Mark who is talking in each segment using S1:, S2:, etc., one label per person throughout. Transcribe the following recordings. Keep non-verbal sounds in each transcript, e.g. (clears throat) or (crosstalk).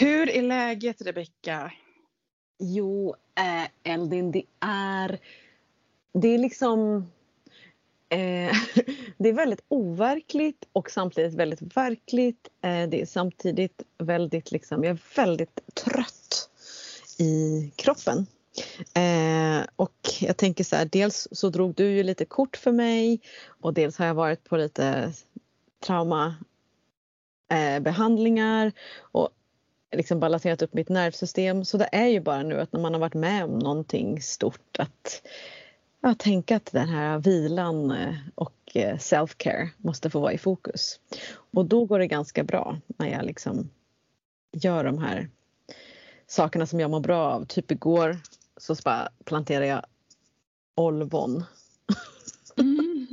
S1: Hur är läget Rebecka?
S2: Jo, eh, Eldin, det är... Det är liksom... Eh, (laughs) det är väldigt overkligt och samtidigt väldigt verkligt. Eh, det är samtidigt väldigt liksom, jag är väldigt trött i kroppen. Eh, och jag tänker så här, dels så drog du ju lite kort för mig och dels har jag varit på lite traumabehandlingar eh, och liksom balanserat upp mitt nervsystem. Så det är ju bara nu att när man har varit med om någonting stort att ja, tänka att den här vilan eh, och eh, self-care måste få vara i fokus. Och då går det ganska bra när jag liksom gör de här sakerna som jag mår bra av. Typ igår så bara planterade jag olvon. Mm.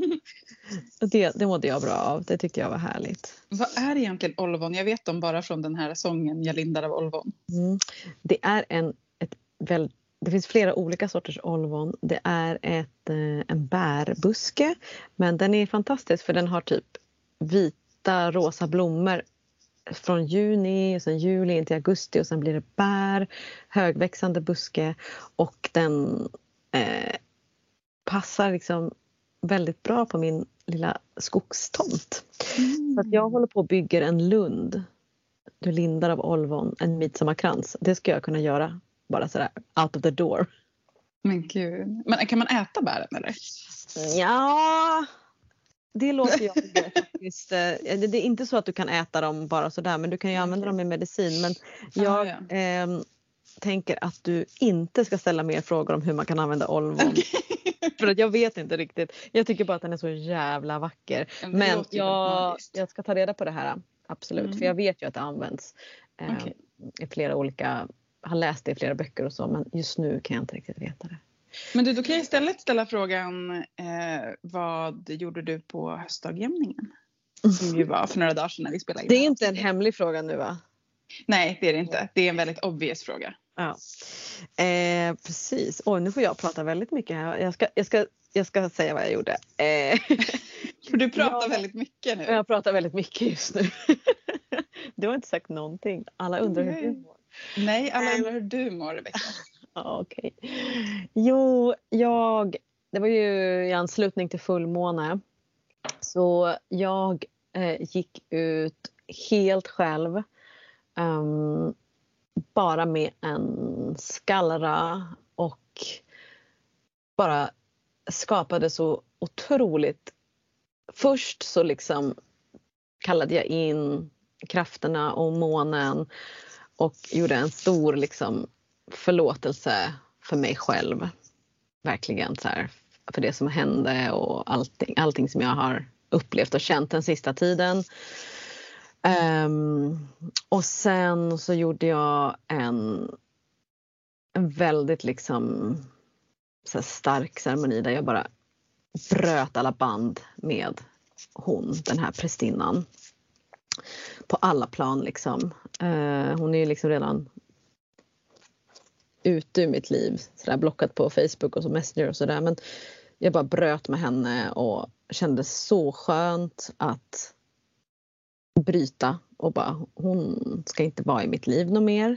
S2: (laughs) det, det mådde jag bra av. Det tyckte jag var härligt.
S1: Vad är egentligen olvon? Jag vet dem bara från den här sången Jag lindar av olvon. Mm.
S2: Det är en, ett väl, det finns flera olika sorters olvon. Det är ett, eh, en bärbuske men den är fantastisk för den har typ vita rosa blommor från juni, och sen juli in till augusti och sen blir det bär, högväxande buske och den eh, passar liksom väldigt bra på min lilla skogstomt. Mm. Så att jag håller på och bygger en lund. Du lindar av olvon, en midsommarkrans. Det ska jag kunna göra bara sådär out of the door.
S1: Men gud. Men kan man äta bären eller?
S2: Ja, det låter jag faktiskt. Eh, det är inte så att du kan äta dem bara sådär men du kan ju använda dem i medicin. Men jag ah, ja. eh, tänker att du inte ska ställa mer frågor om hur man kan använda olvon. (laughs) För att jag vet inte riktigt. Jag tycker bara att den är så jävla vacker. Men, men jag, jag ska ta reda på det här. Absolut, mm. för jag vet ju att det används eh, okay. i flera olika, har läst det i flera böcker och så men just nu kan jag inte riktigt veta det.
S1: Men du, då kan jag istället ställa frågan eh, vad gjorde du på höstdagjämningen? Som ju var för några dagar sedan när vi spelade in.
S2: Det är inte en hemlig fråga nu va?
S1: Nej, det är det inte. Det är en väldigt obvious fråga.
S2: Ja. Eh, precis. Oj, nu får jag prata väldigt mycket här. Jag ska, jag ska, jag ska säga vad jag gjorde. Eh. (laughs)
S1: Du pratar ja, väldigt mycket nu.
S2: Jag pratar väldigt mycket just nu. (laughs) du har inte sagt någonting. Alla undrar
S1: Nej.
S2: hur du mår.
S1: Nej, alla undrar hur du mår Rebecka. (laughs)
S2: Okej. Okay. Jo, jag... Det var ju i anslutning till fullmåne. Så jag eh, gick ut helt själv. Um, bara med en skallra och bara skapade så otroligt... Först så liksom kallade jag in krafterna och månen och gjorde en stor liksom förlåtelse för mig själv. Verkligen så här, för det som hände och allting, allting som jag har upplevt och känt den sista tiden. Um, och sen så gjorde jag en, en väldigt liksom så stark ceremoni där jag bara bröt alla band med hon, den här prästinnan. På alla plan liksom. Uh, hon är ju liksom redan ute ur mitt liv, sådär blockat på Facebook och så Messenger och sådär. Men jag bara bröt med henne och kände så skönt att bryta och bara hon ska inte vara i mitt liv något mer.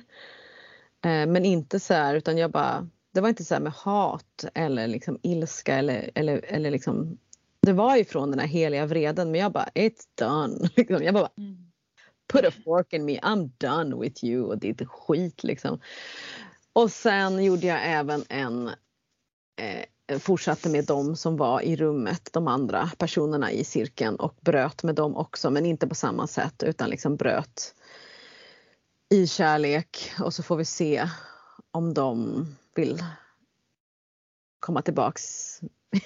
S2: Eh, men inte så här utan jag bara, det var inte så med hat eller liksom ilska eller, eller, eller liksom det var ifrån den här heliga vreden men jag bara it's done. (laughs) Liksom, jag bara mm. put a fork in me, I'm done with you och ditt skit liksom. Och sen gjorde jag även en eh, fortsatte med dem som var i rummet, de andra personerna i cirkeln och bröt med dem också men inte på samma sätt utan liksom bröt i kärlek och så får vi se om de vill komma tillbaks (laughs)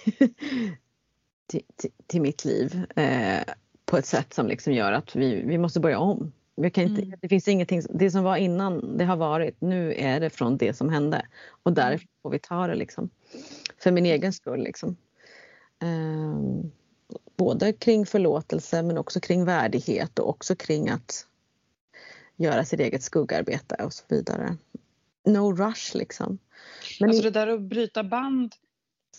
S2: till, till, till, mitt liv eh, på ett sätt som liksom gör att vi, vi måste börja om. Vi kan inte, mm. Det finns ingenting, det som var innan det har varit, nu är det från det som hände och mm. därför får vi ta det liksom. För min egen skull liksom. Eh, både kring förlåtelse men också kring värdighet och också kring att göra sitt eget skuggarbete och så vidare. No rush liksom.
S1: Men alltså det där att bryta band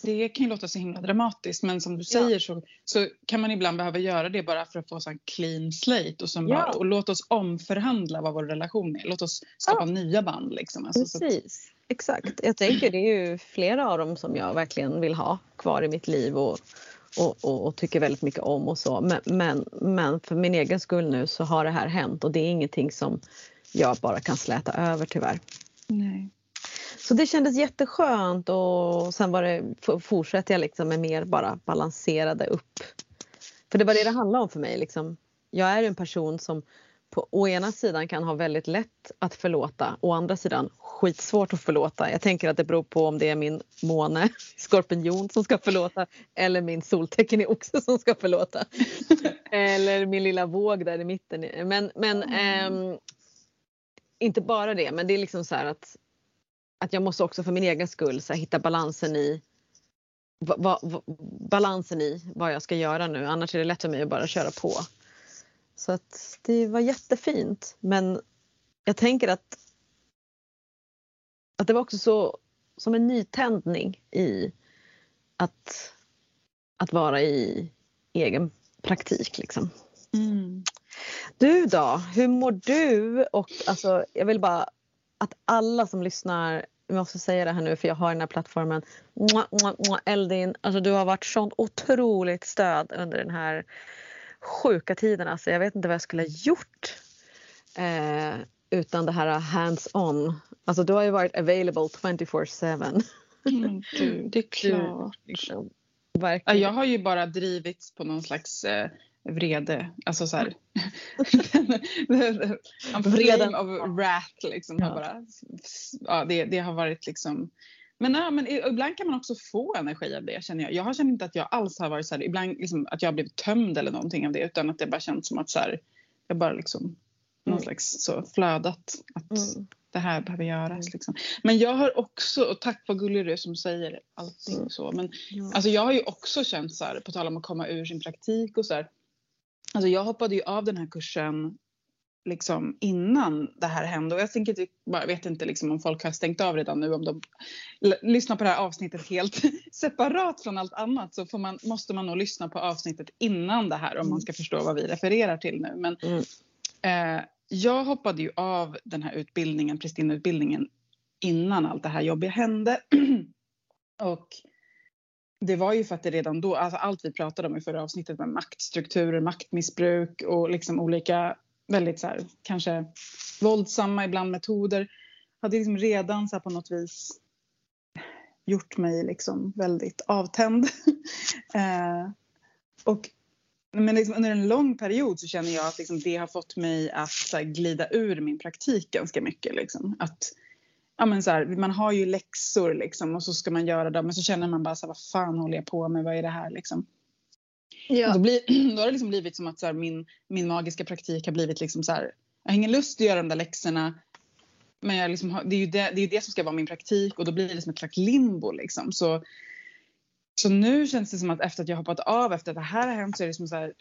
S1: det kan ju låta så himla dramatiskt men som du säger
S2: Ja.
S1: så, så kan man ibland behöva göra det bara för att få en clean slate och, sen
S2: Ja.
S1: bara, och låt oss omförhandla vad vår relation är. Låt oss skapa nya band liksom. Alltså,
S2: Precis, exakt. Jag tänker det är ju flera av dem som jag verkligen vill ha kvar i mitt liv och, och, och, och tycker väldigt mycket om och så. Men, men, men för min egen skull nu så har det här hänt och det är ingenting som jag bara kan släta över tyvärr.
S1: nej.
S2: Så det kändes jätteskönt och sen var det, f- fortsätter jag liksom med mer bara balanserade upp. För det var det det handlade om för mig. Liksom. Jag är en person som på å ena sidan kan ha väldigt lätt att förlåta, å andra sidan skitsvårt att förlåta. Jag tänker att det beror på om det är min måne, (laughs) skorpion, som ska förlåta eller min soltecken i oxe som ska förlåta. (laughs) eller min lilla våg där i mitten. Men, men ehm, inte bara det, men det är liksom så att att jag måste också för min egen skull så här, hitta balansen i va, va, va, balansen i vad jag ska göra nu. Annars är det lätt för mig att bara köra på. Så att det var jättefint. Men jag tänker att, att det var också så som en nytändning i att, att vara i egen praktik. Liksom.
S1: Mm.
S2: Du då, hur mår du? Och alltså, jag vill bara att alla som lyssnar, jag måste säga det här nu för jag har den här plattformen. Mwah, mwah, mwah, Eldin, alltså du har varit sånt otroligt stöd under den här sjuka tiden. Alltså, jag vet inte vad jag skulle ha gjort eh, utan det här hands-on. Alltså du har ju varit available 24-7.
S1: Mm, (laughs) du, det är klart.
S2: Liksom.
S1: Ja,
S2: Verkligen.
S1: jag har ju bara drivits på någon slags eh, vrede. Alltså så här. (laughs) (laughs) En
S2: Vreden.
S1: of wrath liksom.
S2: Ja.
S1: bara, ja, det, det har varit liksom. Men, ja, men ibland kan man också få energi av det känner jag. Jag har känt inte att jag alls har varit så här, ibland liksom, att jag har blivit tömd eller någonting av det utan att det bara känts som att så här, jag bara liksom någon
S2: Mm.
S1: slags så flödat. Att
S2: Mm.
S1: det här behöver göras.
S2: Mm.
S1: Liksom. Men jag har också, och tack vad gullig du är som säger allting
S2: Mm.
S1: så. Men
S2: Ja.
S1: Alltså jag har ju också känt så här, på tal om att komma ur sin praktik och så här. Alltså jag hoppade ju av den här kursen liksom innan det här hände och jag tänker typ, bara vet inte liksom om folk har stängt av redan nu om de lyssnar på det här avsnittet helt (laughs) separat från allt annat så man, måste man nog lyssna på avsnittet innan det här om man ska förstå vad vi refererar till nu. Men
S2: Mm.
S1: eh, jag hoppade ju av den här utbildningen, prästinneutbildningen innan allt det här jobbiga hände. (clears throat) och det var ju för att det redan då, alltså allt vi pratade om i förra avsnittet med maktstrukturer, maktmissbruk och liksom olika väldigt så här, kanske våldsamma ibland metoder hade liksom redan så här på något vis gjort mig liksom väldigt avtänd. (laughs) eh, och men liksom under en lång period så känner jag att liksom det har fått mig att så här, glida ur min praktik ganska mycket. Liksom. Att, ja, men så här, man har ju läxor liksom, och så ska man göra dem men så känner man bara så här, vad fan håller jag på med, vad är det här liksom. Ja. då, blir, (clears throat) då har det liksom blivit som att så här, min, min magiska praktik har blivit liksom så här, jag har ingen lust att göra de där läxorna men jag liksom har, det är ju det, det, är ju det som ska vara min praktik och då blir det som ett slags limbo liksom. Så, så nu känns det som att efter att jag hoppat av efter att det här har hänt så är det som så här,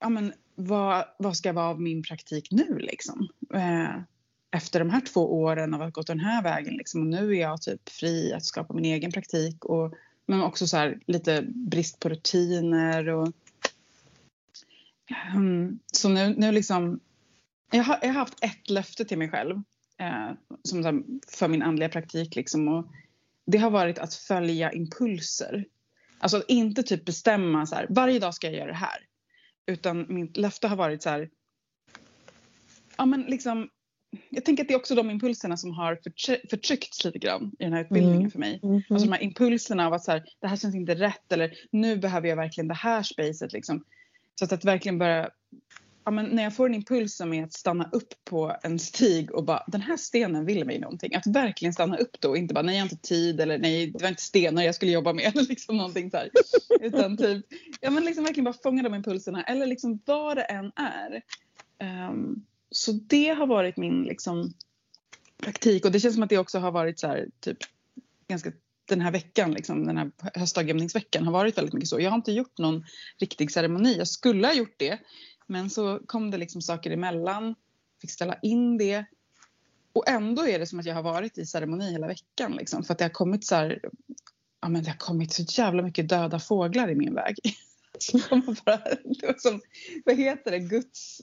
S1: ja men vad, vad ska vara av min praktik nu liksom? Eh, efter de här två åren av att ha gått den här vägen liksom och nu är jag typ fri att skapa min egen praktik och men också så här lite brist på rutiner och Mm, så nu, nu liksom jag har, jag har haft ett löfte till mig själv eh, som, för min andliga praktik liksom och det har varit att följa impulser. Alltså att inte typ bestämma så här, varje dag ska jag göra det här. Utan mitt löfte har varit så här, ja men liksom, jag tänker att det är också de impulserna som har förtry- förtryckts lite grann i den här utbildningen
S2: Mm.
S1: för mig.
S2: Mhm.
S1: Alltså de här impulserna av att så här, det här känns inte rätt eller nu behöver jag verkligen det här spacet liksom. Så att, att verkligen börja, ja men när jag får en impuls som är att stanna upp på en stig och bara den här stenen vill mig någonting. Att verkligen stanna upp då och inte bara nej jag har inte tid eller nej det var inte stenar jag skulle jobba med (laughs) eller liksom någonting så här. Utan typ, ja men liksom verkligen bara fånga de impulserna eller liksom vad det än är. Um, så det har varit min liksom praktik och det känns som att det också har varit så här typ ganska den här veckan, liksom, den här höstdagjämningsveckan har varit väldigt mycket så. Jag har inte gjort någon riktig ceremoni. Jag skulle ha gjort det men så kom det liksom saker emellan. Fick ställa in det. Och ändå är det som att jag har varit i ceremoni hela veckan. Liksom, för att det har kommit så här, ja, men det har kommit så jävla mycket döda fåglar i min väg. (laughs) Bara, som, vad heter det, Guds,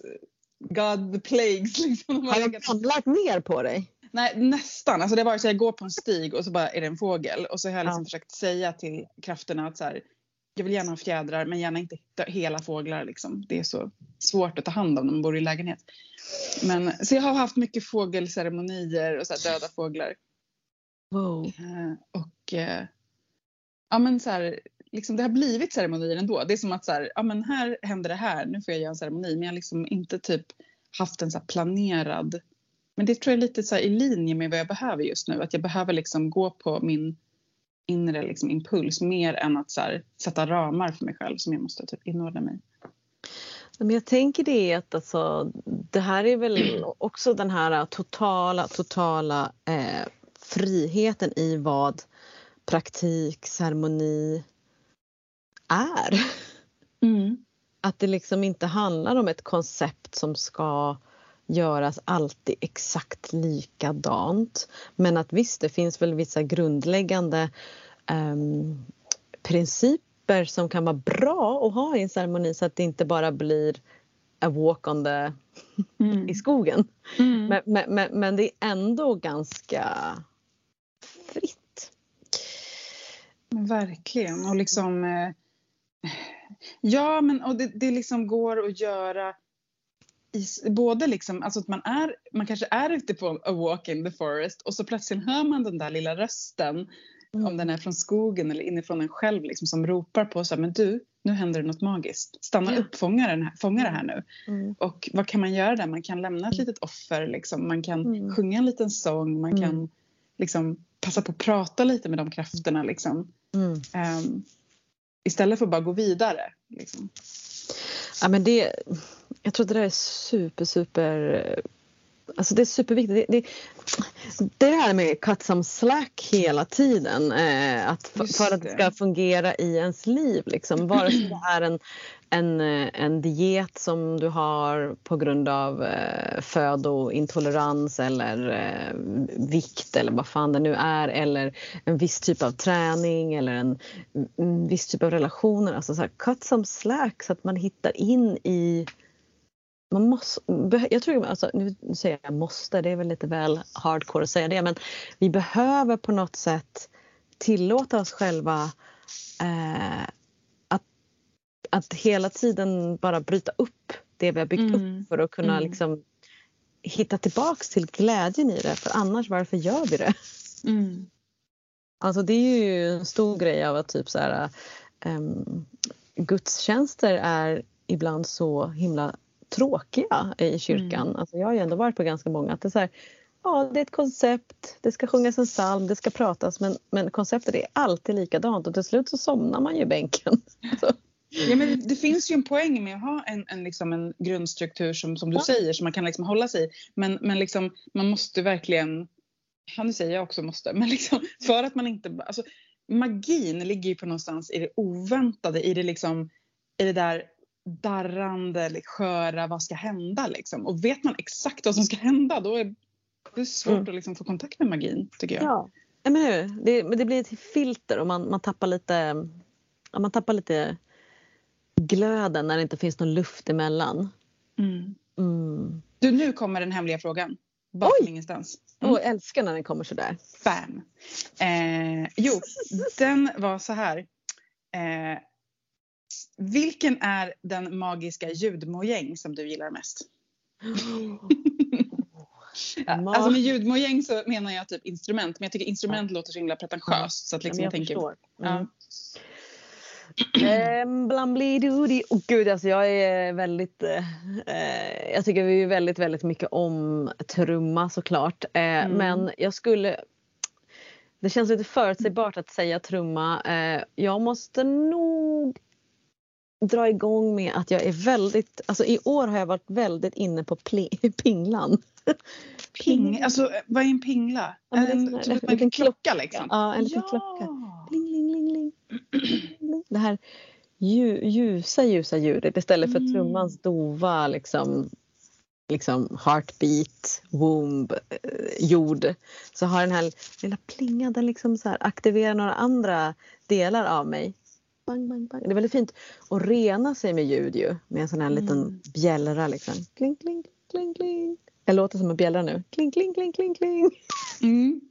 S1: God the plagues. Liksom. De
S2: Har de samlat ner på dig?
S1: Nej, nästan. Alltså det var så jag går på en stig och så bara är det en fågel. Och så har jag liksom
S2: Ja.
S1: försökt säga till krafterna att så här, jag vill gärna ha fjädrar men gärna inte hela fåglar. Liksom. Det är så svårt att ta hand om när man bor i lägenhet. Men, så jag har haft mycket fågelceremonier och så här döda fåglar.
S2: Wow.
S1: Eh, och eh, ja men så här, liksom det har blivit ceremonier ändå. Det är som att så här, ja men här händer det här, nu får jag göra en ceremoni. Men jag har liksom inte typ haft en så planerad. Men det tror jag är lite så i linje med vad jag behöver just nu. Att jag behöver liksom gå på min inre liksom impuls mer än att så här, sätta ramar för mig själv som jag måste typ inordna mig.
S2: Men jag tänker det att alltså, det här är väl också den här totala, totala eh, friheten i vad praktik, ceremoni är. Att det liksom inte handlar om ett koncept som ska göras alltid exakt likadant. Men att visst, det finns väl vissa grundläggande ehm, principer som kan vara bra att ha i en ceremoni så att det inte bara blir a walk on the, (laughs) i skogen.
S1: Mm.
S2: Men, men, men, men det är ändå ganska fritt.
S1: Verkligen. Och liksom... Eh, ja, men och det, det liksom går att göra i, både liksom, alltså att man, är, man kanske är ute på a walk in the forest och så plötsligt hör man den där lilla rösten, om den är från skogen eller inifrån en själv, liksom, som ropar på så här, men du, nu händer det något magiskt. Stanna
S2: Ja.
S1: upp, fånga, den här, fånga det här nu.
S2: Mm.
S1: Och vad kan man göra där? Man kan lämna ett litet offer, liksom. man kan
S2: Mm.
S1: sjunga en liten sång, man
S2: Mm.
S1: kan liksom, passa på att prata lite med de krafterna. Liksom.
S2: Mm.
S1: Ehm, istället för att bara gå vidare. Liksom.
S2: Ja, men det, jag tror att det där är super, super... Eh, Alltså det är superviktigt. Det, det, det är det här med cut some slack hela tiden. Eh, att för, för att det
S1: det.
S2: ska fungera i ens liv. Liksom. Vare sig det är en, en, eh, en diet som du har på grund av eh, födointolerans eller eh, vikt eller vad fan det nu är. Eller en viss typ av träning eller en, en viss typ av relationer. Alltså så här, cut some slack så att man hittar in i man måste, jag tror, alltså, nu säger jag måste, det är väl lite väl hardcore att säga det, men vi behöver på något sätt tillåta oss själva eh, att, att hela tiden bara bryta upp det vi har byggt
S1: Mm.
S2: upp för att kunna
S1: Mm.
S2: liksom hitta tillbaks till glädjen i det. För annars, varför gör vi det? Alltså det är ju en stor grej av att typ så här, um, gudstjänster är ibland så himla tråkiga i kyrkan. Alltså jag har ju ändå varit på ganska många. Att det, är så här, ja, det är ett koncept, det ska sjungas en psalm, det ska pratas men, men konceptet är alltid likadant och till slut så somnar man ju i bänken. (laughs) Så,
S1: Ja, men det, det finns ju en poäng med att ha en, en, liksom en grundstruktur som, som du
S2: Ja.
S1: säger som man kan liksom hålla sig i. Men, men liksom, man måste verkligen, ja nu säger jag också måste, men liksom, för att man inte, alltså, magin ligger ju på någonstans i det oväntade, i det liksom, i det där darrande, sköra, vad ska hända liksom. Och vet man exakt vad som ska hända då är det svårt
S2: Mm.
S1: att liksom få kontakt med magin tycker jag.
S2: ja. Men hur? Det, det blir ett filter och man, man tappar lite ja, man tappar lite glöden när det inte finns någon luft emellan.
S1: Mm.
S2: Mm.
S1: Du, nu kommer den hemliga frågan. Bara
S2: Oj!
S1: ingenstans. Mm.
S2: Jag älskar när den kommer sådär.
S1: Bam. Eh, jo, den var så här. Eh, vilken är den magiska ljudmojäng som du gillar mest? (gasps) Alltså med ljudmojäng så menar jag typ instrument. Men jag tycker instrument låter så himla pretentiöst. Så att liksom
S2: Ja,
S1: jag,
S2: jag
S1: tänker,
S2: förstår.
S1: ja.
S2: Mm. Ehm, Blambli-doody. Oh, gud, alltså jag är väldigt... Eh, jag tycker vi är väldigt, väldigt mycket om trumma såklart. Eh,
S1: Mm.
S2: Men jag skulle... Det känns lite förutsägbart att säga trumma. Eh, jag måste nog dra igång med att jag är väldigt... Alltså i år har jag varit väldigt inne på pli- (laughs) pinglan.
S1: Ping, alltså vad är en pingla?
S2: Ja, är
S1: en,
S2: här-
S1: typ
S2: en
S1: en
S2: liten
S1: klocka liksom?
S2: Ja, en liten klocka. Ling, ling, ling, ling. (clears throat) Det här lju- ljusa, ljusa ljudet istället för
S1: Mm.
S2: trummans dova liksom liksom heartbeat, womb, eh, jord så har den här lilla plingan den liksom så aktiverar några andra delar av mig. Bang, bang, bang. Det är väldigt fint att rena sig med ljud ju med en sån här mm. liten bjällra liksom. Kling, kling, kling, kling. Jag låter som en bjällra nu. Kling, kling, kling, kling, kling. Mm.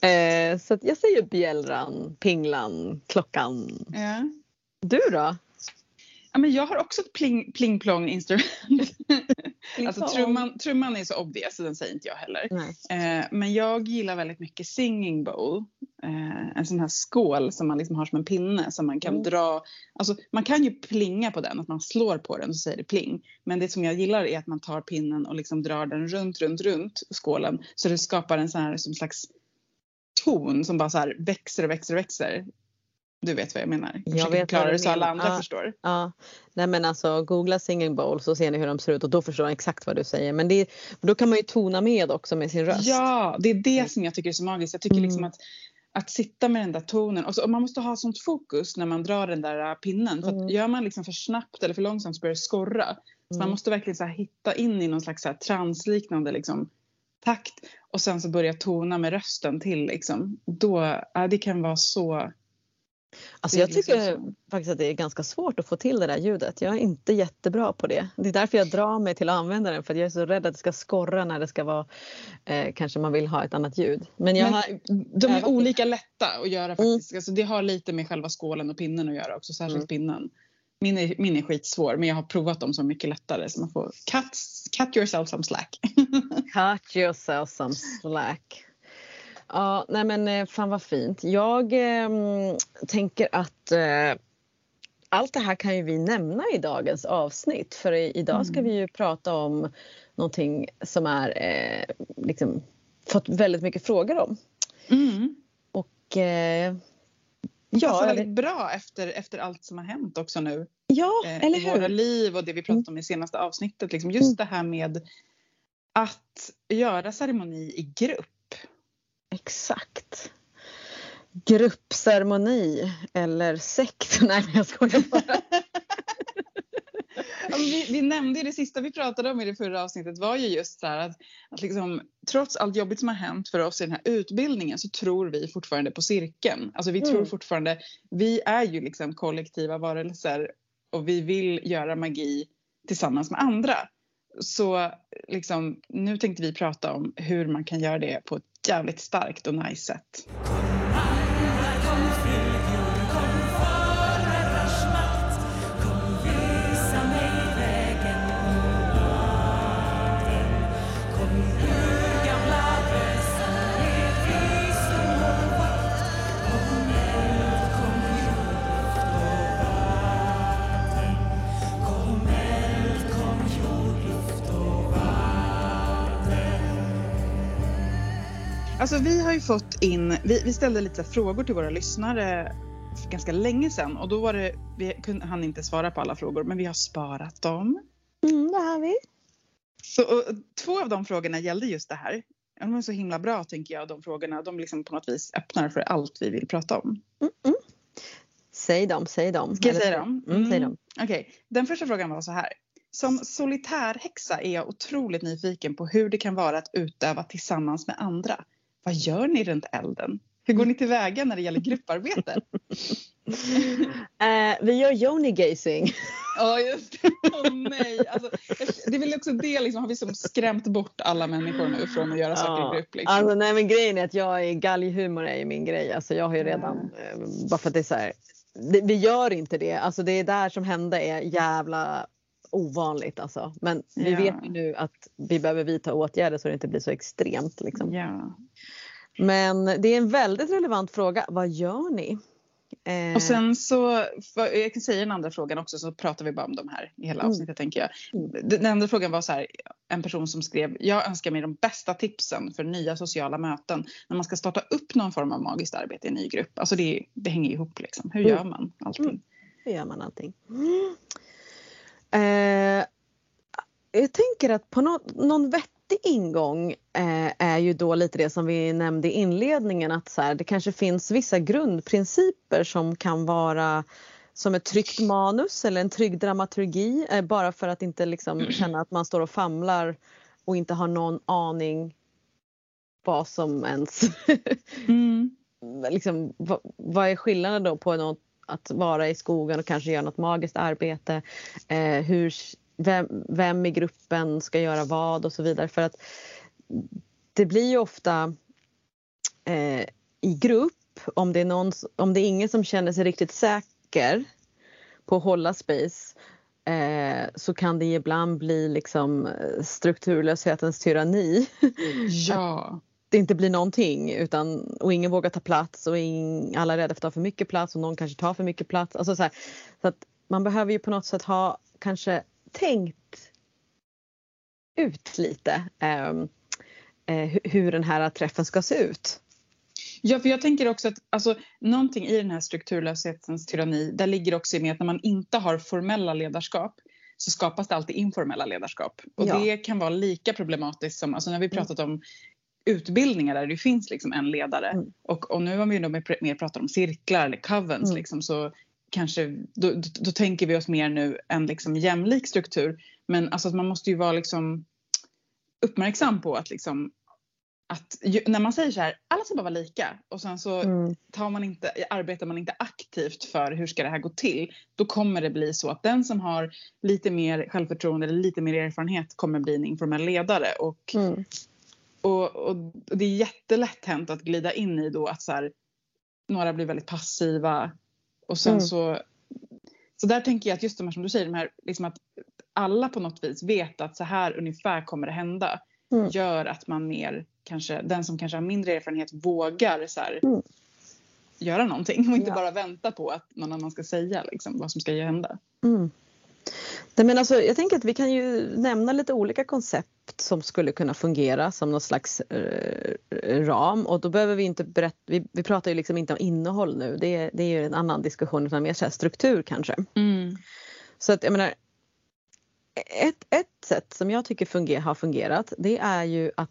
S2: (laughs) eh, så jag säger bjällran, pinglan, klockan.
S1: Ja.
S2: Du då?
S1: Ja, men jag har också ett pling, pling plong instrument. alltså, trumman, trumman är så obvious så den säger inte jag heller. Eh, men jag gillar väldigt mycket singing bowl. Eh, en sån här skål som man liksom har som en pinne som man kan mm. dra. Alltså, man kan ju plinga på den, att man slår på den så säger det pling. Men det som jag gillar är att man tar pinnen och liksom drar den runt, runt, runt skålen. Så det skapar en sån här som slags ton som bara så växer och växer och växer. Du vet vad jag menar. Jag, jag vet förklara det så alla andra ja, förstår.
S2: Ja. Nej men alltså googla singing bowl så ser ni hur de ser ut och då förstår ni exakt vad du säger. Men det, då kan man ju tona med också med sin röst.
S1: Ja, det är det som jag tycker är så magiskt. Jag tycker liksom mm. liksom att, att sitta med den där tonen och, så, och man måste ha sånt fokus när man drar den där äh, pinnen. För mm. gör man liksom för snabbt eller för långsamt så börjar det skorra. Så mm. man måste verkligen så hitta in i någon slags så här transliknande liksom, takt och sen så börja tona med rösten till liksom. Då, ja, det kan vara så
S2: Alltså jag tycker liksom faktiskt att det är ganska svårt att få till det där ljudet. Jag är inte jättebra på det. Det är därför jag drar mig till att använda den för jag är så rädd att det ska skorra när det ska vara eh, kanske man vill ha ett annat ljud.
S1: Men, jag Men har, de är olika lätta att göra mm. faktiskt. Mm. Alltså det har lite med själva skålen och pinnen att göra också, särskilt mm. pinnen. Min är, min är skitsvår men jag har provat dem som mycket lättare så man får cut, cut yourself some slack. (laughs)
S2: cut yourself some slack. Ja, nej men eh, fan vad fint. Jag eh, tänker att eh, allt det här kan ju vi nämna i dagens avsnitt för i, idag ska mm. vi ju prata om någonting som är eh, liksom fått väldigt mycket frågor om.
S1: Mm.
S2: Och eh,
S1: Ja, passar väldigt bra efter, efter allt som har hänt också nu.
S2: Ja, eh, eller hur?
S1: I våra liv och det vi pratade om i senaste avsnittet. Liksom just mm. det här med att göra ceremoni i grupp.
S2: Exakt. Gruppceremoni eller sekt. (laughs) Nej jag skojar bara. (laughs)
S1: vi, vi, nämnde det sista vi pratade om i det förra avsnittet var ju just så här att, att liksom, trots allt jobbigt som har hänt för oss i den här utbildningen så tror vi fortfarande på cirkeln. Alltså vi mm. tror fortfarande, vi är ju liksom kollektiva varelser och vi vill göra magi tillsammans med andra. Så liksom, nu tänkte vi prata om hur man kan göra det på ett jävligt starkt och nice sätt. Alltså vi har ju fått in, vi, vi ställde lite frågor till våra lyssnare för ganska länge sedan och då var det, vi kunde, hann inte svara på alla frågor men vi har sparat dem.
S2: Mm, det har vi.
S1: Så, och, två av de frågorna gällde just det här. De är så himla bra tänker jag, de frågorna. De liksom på något vis öppnar för allt vi vill prata om.
S2: Mm, mm. Säg dem, säg dem.
S1: Ska jag säga dem?
S2: Mm, säg dem.
S1: Okej, okay. den första frågan var så här. Som solitärhäxa är jag otroligt nyfiken på hur det kan vara att utöva tillsammans med andra. Vad gör ni runt elden? Hur går ni tillväga när det gäller grupparbete?
S2: uh, vi gör yoni-gazing. (laughs)
S1: Ja, oh, just det. Oh, nej. Alltså, det är väl också det, liksom, har vi som skrämt bort alla människor nu från att göra saker ja. i grupp? Liksom.
S2: Alltså, nej, men grejen är att jag är galghumor är ju min grej. Alltså, jag har ju redan, mm. bara för att det är så här, det, vi gör inte det. Alltså, det är där som hände är jävla ovanligt alltså. Men vi ja. vet ju nu att vi behöver vidta åtgärder så det inte blir så extremt. Liksom.
S1: Ja.
S2: Men det är en väldigt relevant fråga. Vad gör ni?
S1: Eh... Och sen så, jag kan säga den andra frågan också så pratar vi bara om de här i hela mm. avsnittet mm. tänker jag. Mm. Den andra frågan var så här, en person som skrev, jag önskar mig de bästa tipsen för nya sociala möten när man ska starta upp någon form av magiskt arbete i en ny grupp. Alltså det, det hänger ihop liksom. Hur mm. gör man allting? Mm.
S2: Hur gör man allting? Eh, jag tänker att på någon, någon vettig ingång eh, är ju då lite det som vi nämnde i inledningen att så här, det kanske finns vissa grundprinciper som kan vara som ett tryggt manus eller en trygg dramaturgi eh, bara för att inte liksom känna att man står och famlar och inte har någon aning vad som ens... mm. (laughs) liksom, vad, vad, är skillnaden då på något, att vara i skogen och kanske göra något magiskt arbete? Eh, hur, vem, vem i gruppen ska göra vad och så vidare. För att det blir ju ofta eh, i grupp om det, är någon, om det är ingen som känner sig riktigt säker på att hålla space eh, så kan det ibland bli liksom eh, strukturlöshetens tyranni.
S1: Ja. (laughs)
S2: det inte blir någonting utan, och ingen vågar ta plats och ing, alla är rädda för att ta för mycket plats och någon kanske tar för mycket plats. Alltså så, här, så att man behöver ju på något sätt ha kanske tänkt ut lite ehm, eh, hur den här träffen ska se ut.
S1: Ja, för jag tänker också att alltså, någonting i den här strukturlöshetens tyranni, där ligger också med att när man inte har formella ledarskap så skapas det alltid informella ledarskap. Och ja. det kan vara lika problematiskt som, alltså när vi mm. pratat om utbildningar där det finns liksom en ledare mm. och, och nu har vi ju mer, pratat om cirklar eller covens mm. liksom, så kanske då, då, då, tänker vi oss mer nu en liksom jämlik struktur. Men alltså man måste ju vara liksom uppmärksam på att liksom att när man säger så här, alla ska bara vara lika och sen så mm. tar man inte, arbetar man inte aktivt för hur ska det här gå till, då kommer det bli så att den som har lite mer självförtroende eller lite mer erfarenhet kommer bli en informell ledare. Och, mm. Och, och, det är jättelätt hänt att glida in i då att så här, några blir väldigt passiva och sen mm. så så där tänker jag att just de här som du säger, de här, liksom att alla på något vis vet att så här ungefär kommer det hända. Mm. Gör att man mer kanske, den som kanske har mindre erfarenhet vågar så här, mm. göra någonting och inte ja. bara vänta på att någon annan ska säga liksom, vad som ska hända.
S2: Mm. Men alltså, jag tänker att vi kan ju nämna lite olika koncept som skulle kunna fungera som någon slags eh, ram och då behöver vi inte berätta, vi, vi pratar ju liksom inte om innehåll nu, det är, det är ju en annan diskussion utan mer så struktur kanske.
S1: Mm.
S2: Så att jag menar, ett, ett sätt som jag tycker funger, har fungerat det är ju att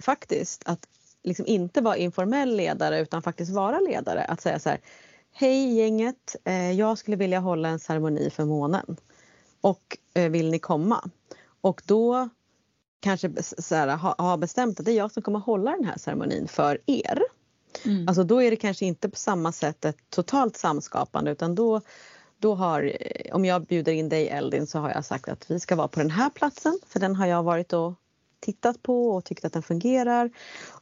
S2: faktiskt att liksom inte vara informell ledare utan faktiskt vara ledare. Att säga så här, hej gänget, eh, jag skulle vilja hålla en ceremoni för månen och eh, vill ni komma? Och då kanske så här, ha, ha bestämt att det är jag som kommer hålla den här ceremonin för er. Mm. Alltså då är det kanske inte på samma sätt ett totalt samskapande utan då, då har, eh, om jag bjuder in dig Eldin så har jag sagt att vi ska vara på den här platsen för den har jag varit och tittat på och tyckt att den fungerar.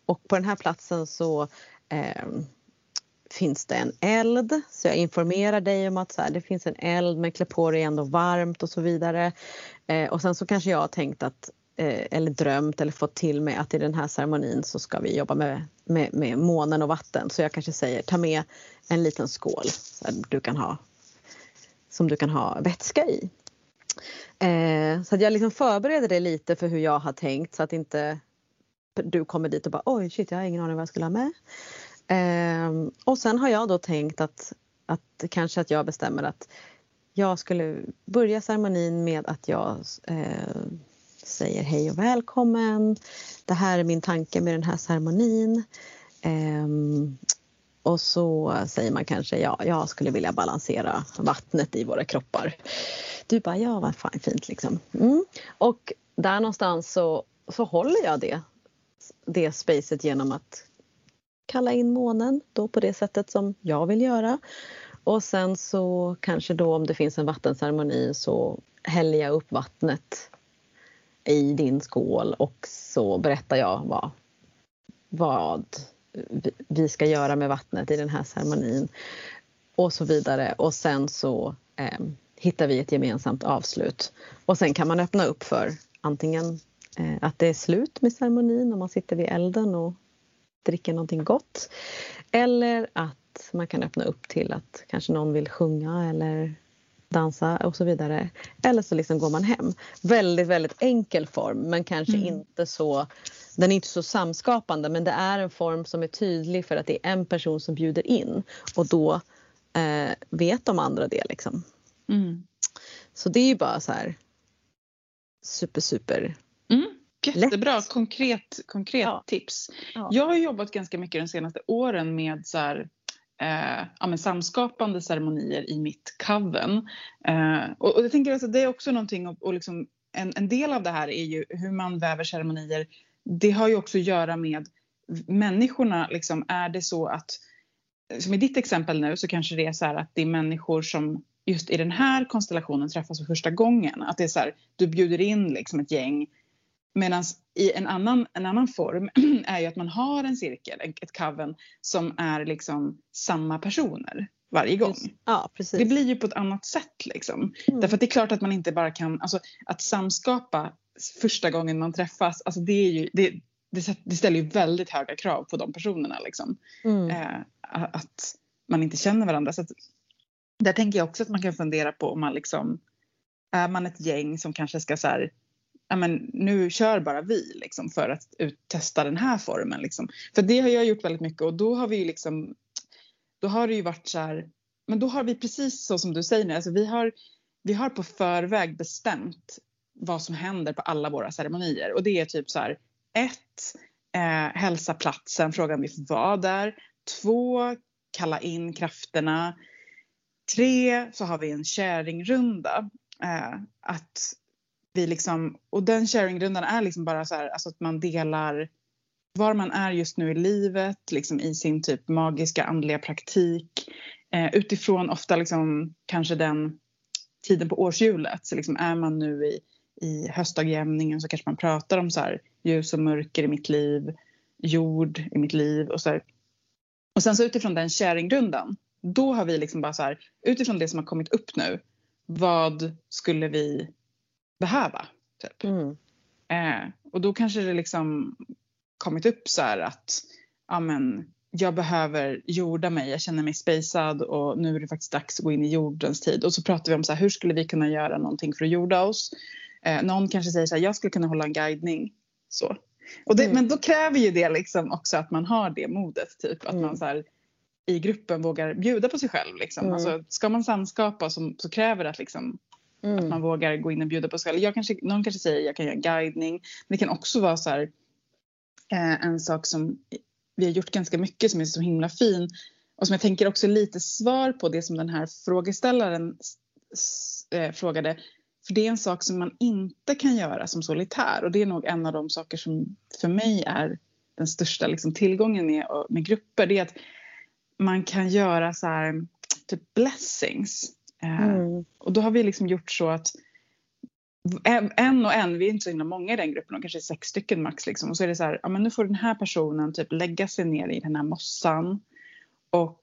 S2: Och på den här platsen så eh, finns det en eld så jag informerar dig om att så här, det finns en eld men klä på dig ändå varmt och så vidare. Eh, och sen så kanske jag har tänkt att eh, eller drömt eller fått till mig att i den här ceremonin så ska vi jobba med, med, med månen och vatten. Så jag kanske säger ta med en liten skål du kan ha, som du kan ha vätska i. Eh, så att jag liksom förbereder dig lite för hur jag har tänkt så att inte du kommer dit och bara oj shit jag har ingen aning vad jag skulle ha med. Eh, och sen har jag då tänkt att, att kanske att jag bestämmer att jag skulle börja ceremonin med att jag eh, säger hej och välkommen. Det här är min tanke med den här ceremonin. Eh, och så säger man kanske ja, jag skulle vilja balansera vattnet i våra kroppar. Du bara ja, vad fan fint liksom. Mm. Och där någonstans så, så håller jag det, det spacet genom att kalla in månen då på det sättet som jag vill göra. Och sen så kanske då om det finns en vattenceremoni så häller jag upp vattnet i din skål och så berättar jag vad, vad vi ska göra med vattnet i den här ceremonin och så vidare. Och sen så eh, hittar vi ett gemensamt avslut. Och sen kan man öppna upp för antingen eh, att det är slut med ceremonin och man sitter vid elden och dricker någonting gott. Eller att man kan öppna upp till att kanske någon vill sjunga eller dansa och så vidare. Eller så liksom går man hem. Väldigt, väldigt enkel form men kanske mm. inte så den är inte så samskapande men det är en form som är tydlig för att det är en person som bjuder in och då eh, vet de andra det liksom.
S1: Mm.
S2: Så det är ju bara så här super super.
S1: Jättebra lätt. konkret, konkret ja. tips. Ja. Jag har jobbat ganska mycket de senaste åren med så här, eh, ja, samskapande ceremonier i mitt coven. Eh, och, och jag tänker att det är också någonting och, och liksom, en, en del av det här är ju hur man väver ceremonier. Det har ju också att göra med människorna. Liksom, är det så att, som i ditt exempel nu så kanske det är så här att det är människor som just i den här konstellationen träffas för första gången. Att det är så här, du bjuder in liksom ett gäng. Medan i en annan, en annan form (clears throat) är ju att man har en cirkel, ett coven som är liksom samma personer varje gång.
S2: Ja.
S1: Det blir ju på ett annat sätt liksom. Mm. Därför att det är klart att man inte bara kan, alltså att samskapa första gången man träffas, alltså det är ju, det, det ställer ju väldigt höga krav på de personerna liksom. Mm. Eh, att man inte känner varandra. Så att, där tänker jag också att man kan fundera på om man liksom, är man ett gäng som kanske ska så här, ja men nu kör bara vi liksom för att testa den här formen liksom. För det har jag gjort väldigt mycket och då har vi ju liksom, då har det ju varit så här, men då har vi precis så som du säger nu, alltså vi har, vi har på förväg bestämt vad som händer på alla våra ceremonier och det är typ så här, ett, eh, hälsa platsen, fråga om vi får vara där. Två, kalla in krafterna. Tre, så har vi en sharingrunda. Eh, att vi liksom, och den sharingrundan är liksom bara så här, alltså att man delar var man är just nu i livet, liksom i sin typ magiska andliga praktik. Eh, utifrån ofta liksom kanske den tiden på årshjulet. Så liksom är man nu i, i höstdagjämningen så kanske man pratar om så här, ljus och mörker i mitt liv, jord i mitt liv och så här. Och sen så utifrån den sharingrundan, då har vi liksom bara så här, utifrån det som har kommit upp nu, vad skulle vi behöva? Typ. Mm. Eh, och då kanske det liksom kommit upp så här att ja, men, jag behöver jorda mig, jag känner mig spacad och nu är det faktiskt dags att gå in i jordens tid. Och så pratar vi om så här, hur skulle vi kunna göra någonting för att jorda oss? Eh, någon kanske säger så här, jag skulle kunna hålla en guidning. Så. Och det, mm. Men då kräver ju det liksom också att man har det modet, typ att mm. man så här, i gruppen vågar bjuda på sig själv. Liksom. Mm. Alltså, ska man samskapa så, så kräver det att liksom, Mm. Att man vågar gå in och bjuda på sig själv. Jag kanske, någon kanske säger jag kan göra guidning. Men det kan också vara så här, eh, en sak som vi har gjort ganska mycket som är så himla fin. Och som jag tänker också lite svar på det som den här frågeställaren eh, frågade. För det är en sak som man inte kan göra som solitär. Och det är nog en av de saker som för mig är den största liksom, tillgången med, med grupper. Det är att man kan göra så här, typ blessings. Eh, mm. Och då har vi liksom gjort så att en och en, vi är inte så himla många i den gruppen, kanske sex stycken max. Liksom. Och så är det så här, ja men nu får den här personen typ lägga sig ner i den här mossan. Och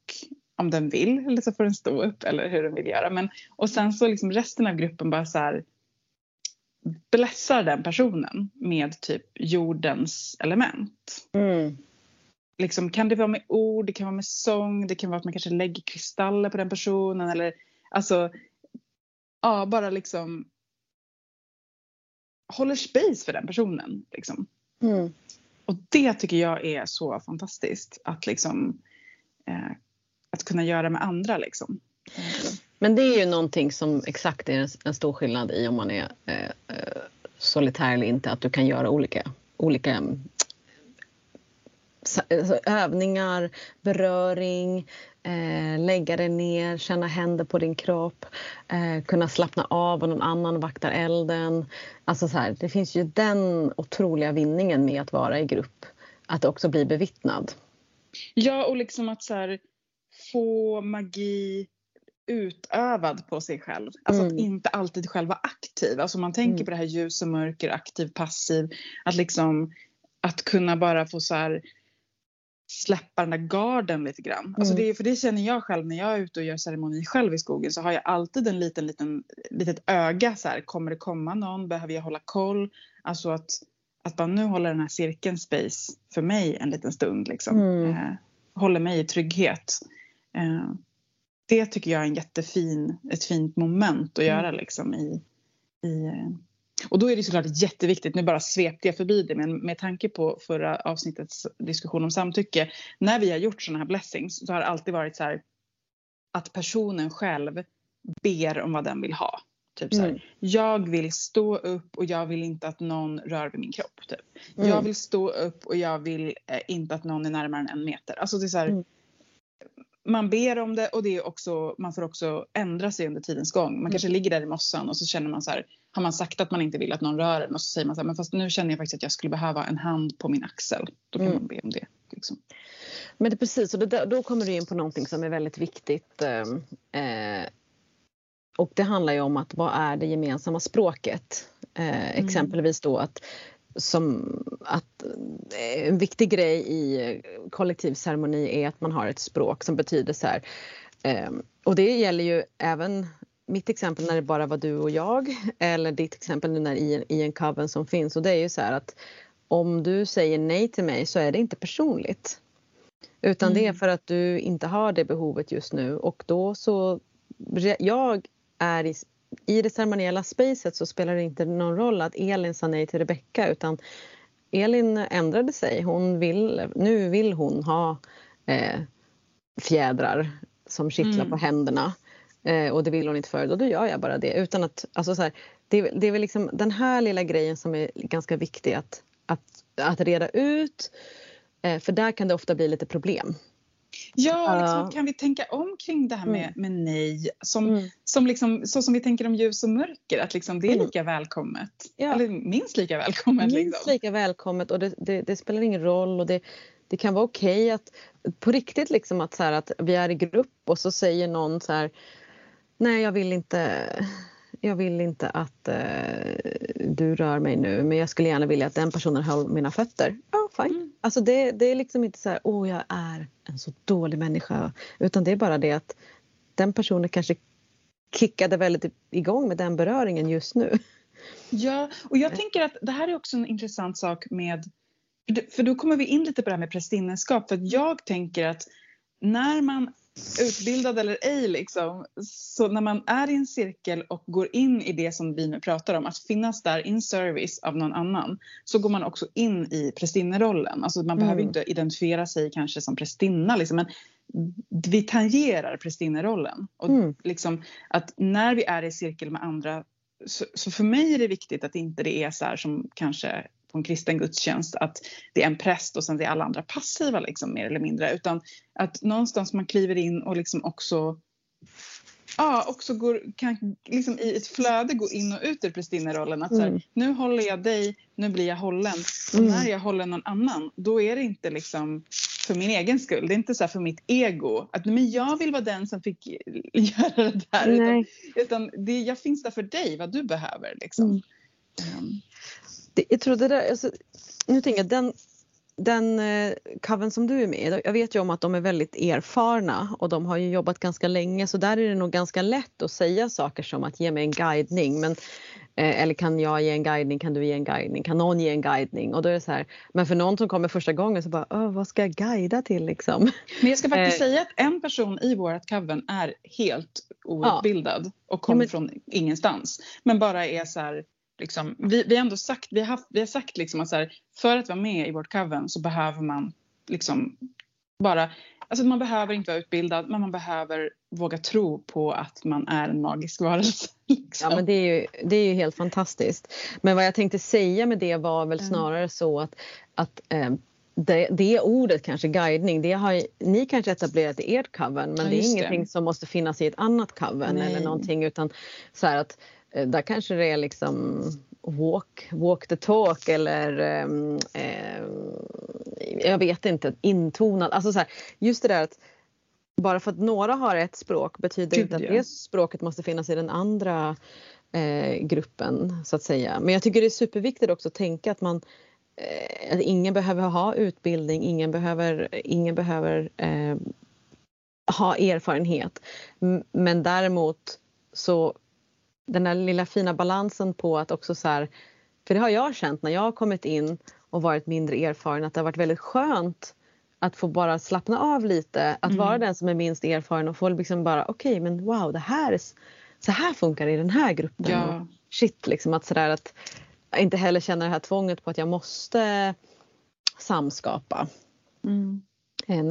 S1: om den vill, eller så får den stå upp eller hur den vill göra. Men, och sen så liksom resten av gruppen bara så här blessar den personen med typ jordens element. Mm. Liksom, kan det vara med ord, det kan vara med sång, det kan vara att man kanske lägger kristaller på den personen eller Alltså, ja, bara liksom håller space för den personen. Liksom. Mm. Och det tycker jag är så fantastiskt att liksom eh, att kunna göra med andra liksom.
S2: Men det är ju någonting som exakt är en, stor skillnad i om man är eh, eh, solitär eller inte, att du kan göra olika, olika övningar, beröring, eh, lägga dig ner, känna händer på din kropp, eh, kunna slappna av och någon annan vaktar elden. Alltså så här, det finns ju den otroliga vinningen med att vara i grupp, att också bli bevittnad.
S1: Ja, och liksom att så här, få magi utövad på sig själv. Alltså mm. att inte alltid själv vara aktiv. Alltså man tänker mm. på det här ljus och mörker, aktiv, passiv. Att liksom att kunna bara få så här släppa den där garden lite grann. Alltså mm. Alltså det, för det känner jag själv när jag är ute och gör ceremoni själv i skogen så har jag alltid en liten, liten litet öga så här. Kommer det komma någon? Behöver jag hålla koll? Alltså att, att bara nu håller den här cirkeln space för mig en liten stund liksom. Mm. Eh, håller mig i trygghet. Eh, det tycker jag är en jättefin, ett fint moment att mm. göra liksom i, i eh, och då är det såklart jätteviktigt, nu bara svepte jag förbi det, men med tanke på förra avsnittets diskussion om samtycke. När vi har gjort sådana här blessings så har det alltid varit så här att personen själv ber om vad den vill ha. Typ så här, mm. jag vill stå upp och jag vill inte att någon rör vid min kropp. Typ. Mm. Jag vill stå upp och jag vill eh, inte att någon är närmare än en meter. Alltså det är så här, mm. Man ber om det och det är också, man får också ändra sig under tidens gång. Man
S2: Mm.
S1: kanske ligger där i mossan och så känner man så här, har man sagt att man inte vill att någon rör en och så säger man så här, men fast nu känner jag faktiskt att jag skulle behöva en hand på min axel. Då kan
S2: Mm.
S1: man be om det. Liksom.
S2: Men det precis, och det, då kommer du in på någonting som är väldigt viktigt. Eh, eh, och det handlar ju om att vad är det gemensamma språket? Eh,
S1: Mm.
S2: Exempelvis då att som att eh, en viktig grej i kollektivceremoni är att man har ett språk som betyder så här. Eh, och det gäller ju även mitt exempel när det bara var du och jag eller ditt exempel nu när i, i en coven som finns och det är ju så här att om du säger nej till mig så är det inte personligt. Utan det är
S1: Mm.
S2: för att du inte har det behovet just nu och då så jag är i, i det ceremoniella spacet så spelar det inte någon roll att Elin sa nej till Rebecka utan Elin ändrade sig. Hon vill, nu vill hon ha eh, fjädrar som kittlar
S1: Mm.
S2: på händerna. Eh, och det vill hon inte förut och då gör jag bara det. Utan att, alltså så här, det, det är väl liksom den här lilla grejen som är ganska viktig att, att, att reda ut. Eh, för där kan det ofta bli lite problem.
S1: Ja, liksom, kan vi tänka om kring det här med, med nej? Som,
S2: Mm.
S1: som liksom, så som vi tänker om ljus och mörker, att liksom det är
S2: Mm.
S1: lika välkommet.
S2: Ja.
S1: Eller minst lika välkommet.
S2: Minst
S1: Liksom.
S2: lika välkommet och det, det, det spelar ingen roll och det, det kan vara okej att på riktigt liksom att, så här, att vi är i grupp och så säger någon så här Nej jag vill inte jag vill inte att eh, du rör mig nu men jag skulle gärna vilja att den personen höll mina fötter. Ja, fine.
S1: Mm.
S2: Alltså det, det är liksom inte så här, åh jag är en så dålig människa. Utan det är bara det att den personen kanske kickade väldigt igång med den beröringen just nu.
S1: Ja, och jag tänker att det här är också en intressant sak med för då kommer vi in lite på det här med prästinneskap. För jag tänker att när man utbildad eller ej liksom, så när man är i en cirkel och går in i det som vi nu pratar om, att finnas där in service av någon annan, så går man också in i prästinnerollen. Alltså man behöver
S2: Mm.
S1: inte identifiera sig kanske som prästinna liksom, men vi tangerar prästinnerollen. Och
S2: Mm.
S1: liksom att när vi är i cirkel med andra så, så för mig är det viktigt att inte det är så här som kanske på en kristen gudstjänst att det är en präst och sen är alla andra passiva liksom mer eller mindre utan att någonstans man kliver in och liksom också Ja, också går, kan liksom i ett flöde gå in och ut ur prästinnerollen. Att så
S2: Mm.
S1: här, nu håller jag dig, nu blir jag hållen. Och
S2: Mm.
S1: när jag håller någon annan, då är det inte liksom för min egen skull. Det är inte så här för mitt ego. Att men jag vill vara den som fick (laughs) göra det där. Utan,
S2: Nej.
S1: utan det, jag finns där för dig, vad du behöver. Liksom.
S2: Mm. Det, jag tror det där, alltså, nu tänker jag den, den eh, som du är med i, jag vet ju om att de är väldigt erfarna och de har ju jobbat ganska länge så där är det nog ganska lätt att säga saker som att ge mig en guidning men, eh, eller kan jag ge en guidning, kan du ge en guidning, kan någon ge en guidning och då är det så här, men för någon som kommer första gången så bara, "Åh, vad ska jag guida till liksom?
S1: Men jag ska faktiskt
S2: Eh.
S1: säga att en person i vårt coven är helt outbildad och kommer
S2: men-
S1: från ingenstans. Men bara är så här, liksom, vi, vi har ändå sagt, vi har, haft, vi har sagt liksom att här, för att vara med i vårt coven så behöver man liksom bara, alltså man behöver inte vara utbildad men man behöver våga tro på att man är en magisk varelse. (laughs) Liksom.
S2: Ja men det är, ju, det är ju helt fantastiskt. Men vad jag tänkte säga med det var väl
S1: Mm.
S2: snarare så att, att eh, det, det ordet kanske guidning, det har ni kanske etablerat i ert coven men
S1: Ja,
S2: det är
S1: just det.
S2: ingenting som måste finnas i ett annat coven
S1: Nej.
S2: eller någonting utan så att där kanske det är liksom walk, walk the talk eller ehm, jag vet inte, intonad. Alltså så här, just det där att bara för att några har ett språk betyder
S1: Gud,
S2: inte att
S1: ja.
S2: det språket måste finnas i den andra eh, gruppen så att säga. Men jag tycker det är superviktigt också att tänka att man eh, att ingen behöver ha utbildning, ingen behöver, ingen behöver eh, ha erfarenhet. Men däremot så den här lilla fina balansen på att också så här, för det har jag känt när jag har kommit in och varit mindre erfaren att det har varit väldigt skönt att få bara slappna av lite, att
S1: Mm.
S2: vara den som är minst erfaren och få liksom bara okej men wow det här är, så här funkar det i den här gruppen. Och
S1: Ja.
S2: shit liksom att sådär att inte heller känna det här tvånget på att jag måste samskapa.
S1: Mm.
S2: Eh,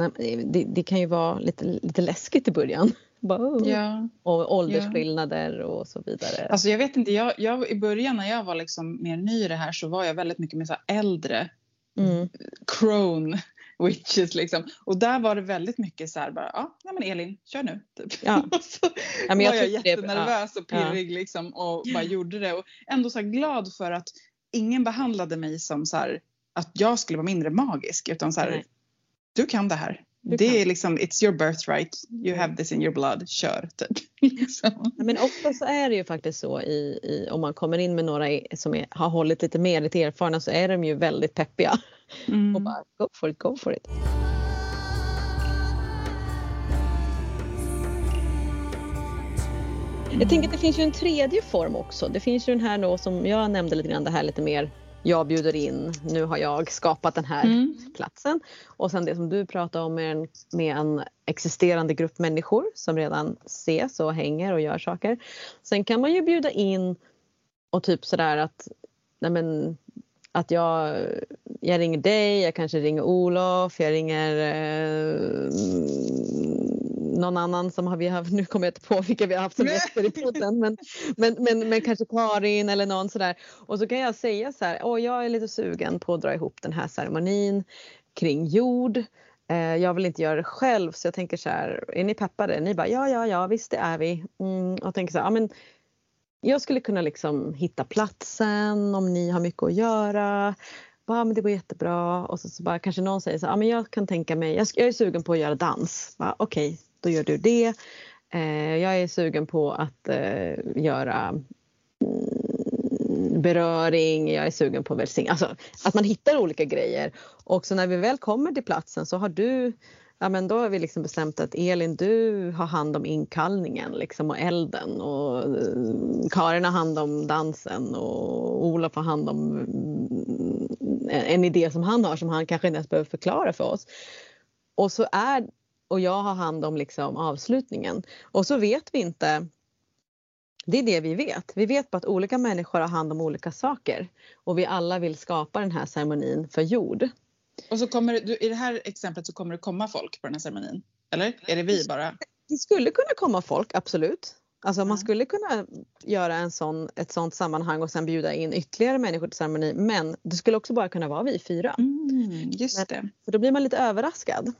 S2: Det, det kan ju vara lite, lite läskigt i början. Bara.
S1: Ja.
S2: Och åldersskillnader och så vidare.
S1: Alltså jag vet inte, jag, jag, i början när jag var liksom mer ny i det här så var jag väldigt mycket med så äldre
S2: Mm.
S1: crone (laughs) witches liksom. Och där var det väldigt mycket så här bara, ja, nej men Elin, kör nu. Typ. (laughs)
S2: Ja.
S1: Och så
S2: Ja, men jag
S1: var jag
S2: tycker det-
S1: jättenervös och
S2: ja.
S1: pirrig liksom och bara gjorde det. Och ändå så glad för att ingen behandlade mig som så här, att jag skulle vara mindre magisk. Utan så här,
S2: Nej.
S1: du kan det här.
S2: Du
S1: det
S2: kan.
S1: är liksom, it's your birthright. You
S2: Mm.
S1: have this in your blood. Kör (laughs) typ. liksom.
S2: Men ofta så är det ju faktiskt så i, i om man kommer in med några som är, har hållit lite mer, lite erfarna så är de ju väldigt peppiga.
S1: Mm.
S2: Och bara go for it, go for it. Jag tänker att det finns ju en tredje form också. Det finns ju den här då som jag nämnde lite grann, det här lite mer jag bjuder in, nu har jag skapat den här
S1: Mm.
S2: platsen. Och sen det som du pratar om med en, med en existerande grupp människor som redan ses och hänger och gör saker. Sen kan man ju bjuda in och typ sådär att, nej men, att jag, jag ringer dig, jag kanske ringer Olof, jag ringer eh, någon annan som har vi haft, nu kommer jag inte på vilka vi har haft som gäster i podden, men, men, men, men kanske Karin eller någon sådär. Och så kan jag säga så här, åh jag är lite sugen på att dra ihop den här ceremonin kring jord. Eh, jag vill inte göra det själv så jag tänker så här, är ni peppade? Ni bara ja, ja, ja, visst det är vi. Mm, och tänker så här, ja men jag skulle kunna liksom hitta platsen om ni har mycket att göra. Ja, men det går jättebra. Och så, så bara kanske någon säger så ja, men jag kan tänka mig, jag, jag är sugen på att göra dans. Okej, då gör du det. Eh, jag är sugen på att eh, göra mm, beröring, jag är sugen på välsignelse. Alltså att man hittar olika grejer. Och så när vi väl kommer till platsen så har du Ja men då har vi liksom bestämt att Elin du har hand om inkallningen liksom och elden och eh, Karin har hand om dansen och Olof har hand om en, en idé som han har som han kanske inte ens behöver förklara för oss. Och så är och jag har hand om liksom avslutningen. Och så vet vi inte det är det vi vet. Vi vet bara att olika människor har hand om olika saker och vi alla vill skapa den här ceremonin för jord.
S1: Och så kommer du, i det här exemplet så kommer det komma folk på den här ceremonin. Eller? Är det vi bara?
S2: Det skulle kunna komma folk, absolut. Alltså man skulle kunna göra en sån, ett sånt sammanhang och sen bjuda in ytterligare människor till ceremoni. Men det skulle också bara kunna vara vi fyra.
S1: Mm, just det.
S2: För då blir man lite överraskad.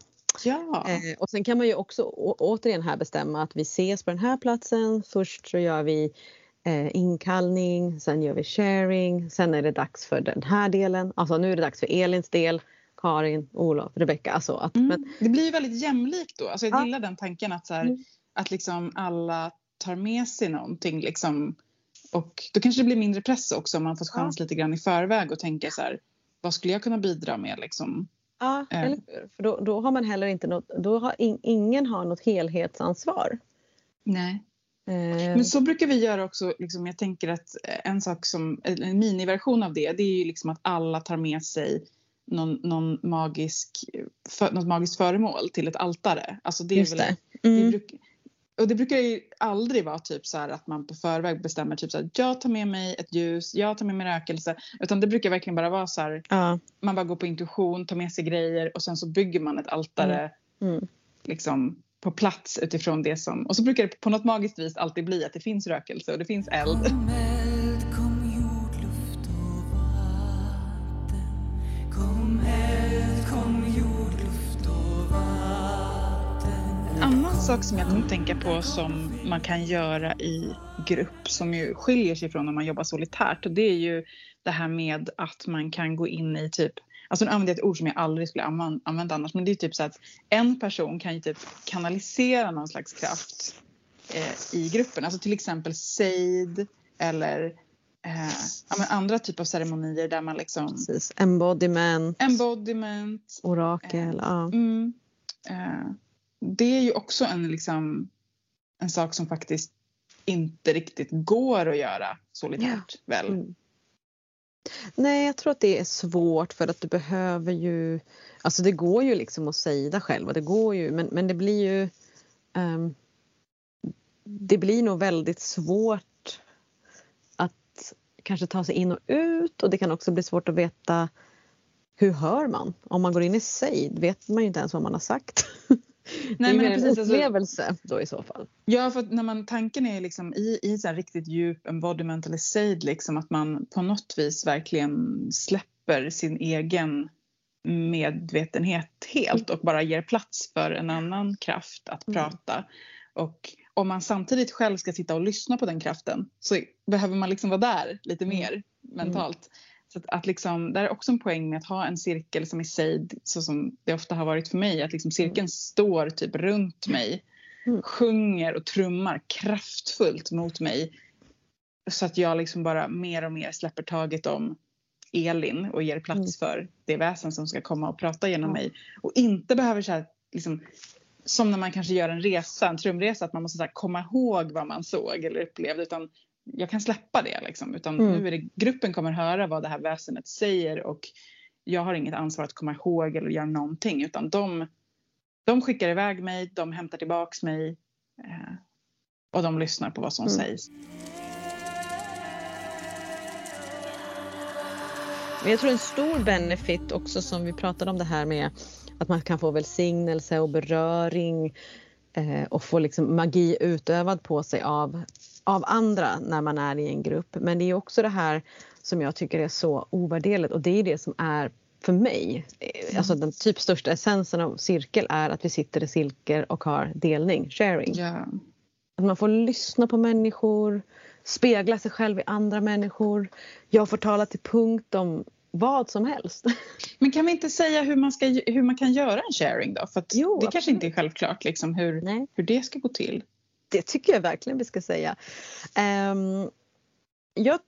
S1: Ja.
S2: Eh, och sen kan man ju också å- återigen här bestämma att vi ses på den här platsen. Först så gör vi eh, inkallning, sen gör vi sharing, sen är det dags för den här delen. Alltså nu är det dags för Elins del, Karin, Olof, Rebecka. Alltså att,
S1: Mm.
S2: men,
S1: Det blir ju väldigt jämlikt då. Alltså jag
S2: Ja.
S1: gillar den tanken att, så här,
S2: Mm.
S1: att liksom alla tar med sig någonting. Liksom. Och då kanske det blir mindre press också om man får chans lite grann i förväg och tänka så här, vad skulle jag kunna bidra med liksom?
S2: Ja,
S1: Eh.
S2: eller hur? För då, då har man heller inte något, då har in, ingen har något helhetsansvar.
S1: Nej.
S2: Eh,
S1: Men så brukar vi göra också. Liksom, jag tänker att en sak som, en miniversion av det, det är ju liksom att alla tar med sig någon, någon magisk, för, något magiskt föremål till ett altare. Alltså det är
S2: just
S1: väl,
S2: det.
S1: vi
S2: Mm.
S1: bruk, och det brukar ju aldrig vara typ så här att man på förväg bestämmer typ så här, jag tar med mig ett ljus, jag tar med mig rökelse. Utan det brukar verkligen bara vara så här,
S2: Ja.
S1: man bara går på intuition, tar med sig grejer och sen så bygger man ett altare
S2: Mm.
S1: liksom på plats utifrån det som... Och så brukar det på något magiskt vis alltid bli att det finns rökelse och det finns eld.
S3: Kom
S1: sak som jag kom att tänka på som man kan göra i grupp som ju skiljer sig från när man jobbar solitärt och det är ju det här med att man kan gå in i typ Alltså nu använder jag ett ord som jag aldrig skulle använda, annars men det är typ så att en person kan ju typ kanalisera någon slags kraft eh, i gruppen. Alltså till exempel sejd eller eh, ja, andra typer av ceremonier där man liksom
S2: Precis. Embodiment,
S1: embodiment,
S2: orakel. Ja.
S1: Mm. Eh, det är ju också en, liksom, en sak som faktiskt inte riktigt går att göra solitärt väl?
S2: Mm. Nej, jag tror att det är svårt för att du behöver ju... Alltså det går ju liksom att säga själv och det går ju men, men det blir ju... ehm, det blir nog väldigt svårt att kanske ta sig in och ut och det kan också bli svårt att veta hur hör man? Om man går in i sig vet man ju inte ens vad man har sagt. (laughs) det
S1: Nej,
S2: är
S1: men
S2: en
S1: precis, alltså-
S2: upplevelse då i så fall.
S1: Ja, för när man, tanken är liksom i, i så riktigt djup embodiment eller sejd liksom att man på något vis verkligen släpper sin egen medvetenhet helt och bara ger plats för en annan kraft att
S2: Mm.
S1: prata. Och om man samtidigt själv ska sitta och lyssna på den kraften så behöver man liksom vara där lite
S2: Mm.
S1: mer mentalt. Så att, att liksom, det är också en poäng med att ha en cirkel som är sejd så som det ofta har varit för mig. Att liksom cirkeln står typ runt mig,
S2: Mm.
S1: sjunger och trummar kraftfullt mot mig. Så att jag liksom bara mer och mer släpper taget om Elin och ger plats för det väsen som ska komma och prata genom mig. Och inte behöver så här, liksom, som när man kanske gör en resa, en trumresa, att man måste så komma ihåg vad man såg eller upplevde. Utan jag kan släppa det liksom. Utan
S2: Mm.
S1: nu är det, gruppen kommer höra vad det här väsenet säger och jag har inget ansvar att komma ihåg eller göra någonting. Utan de, de skickar iväg mig, de hämtar tillbaks mig. Eh, och de lyssnar på vad som
S2: Mm.
S1: sägs.
S2: Men jag tror en stor benefit också som vi pratade om det här med att man kan få välsignelse och beröring eh, och få liksom magi utövad på sig av, av andra när man är i en grupp. Men det är också det här som jag tycker är så ovärderligt och det är det som är för mig, eh, alltså den typ största essensen av cirkel är att vi sitter i cirkel och har delning, sharing.
S1: Ja.
S2: Att man får lyssna på människor, spegla sig själv i andra människor. Jag får tala till punkt om vad som helst. (laughs)
S1: Men kan vi inte säga hur man, ska, hur man kan göra en sharing då? För
S2: Jo,
S1: det kanske inte är självklart liksom, hur,
S2: Nej.
S1: hur det ska gå till.
S2: Det tycker jag verkligen vi ska säga. Um, jag,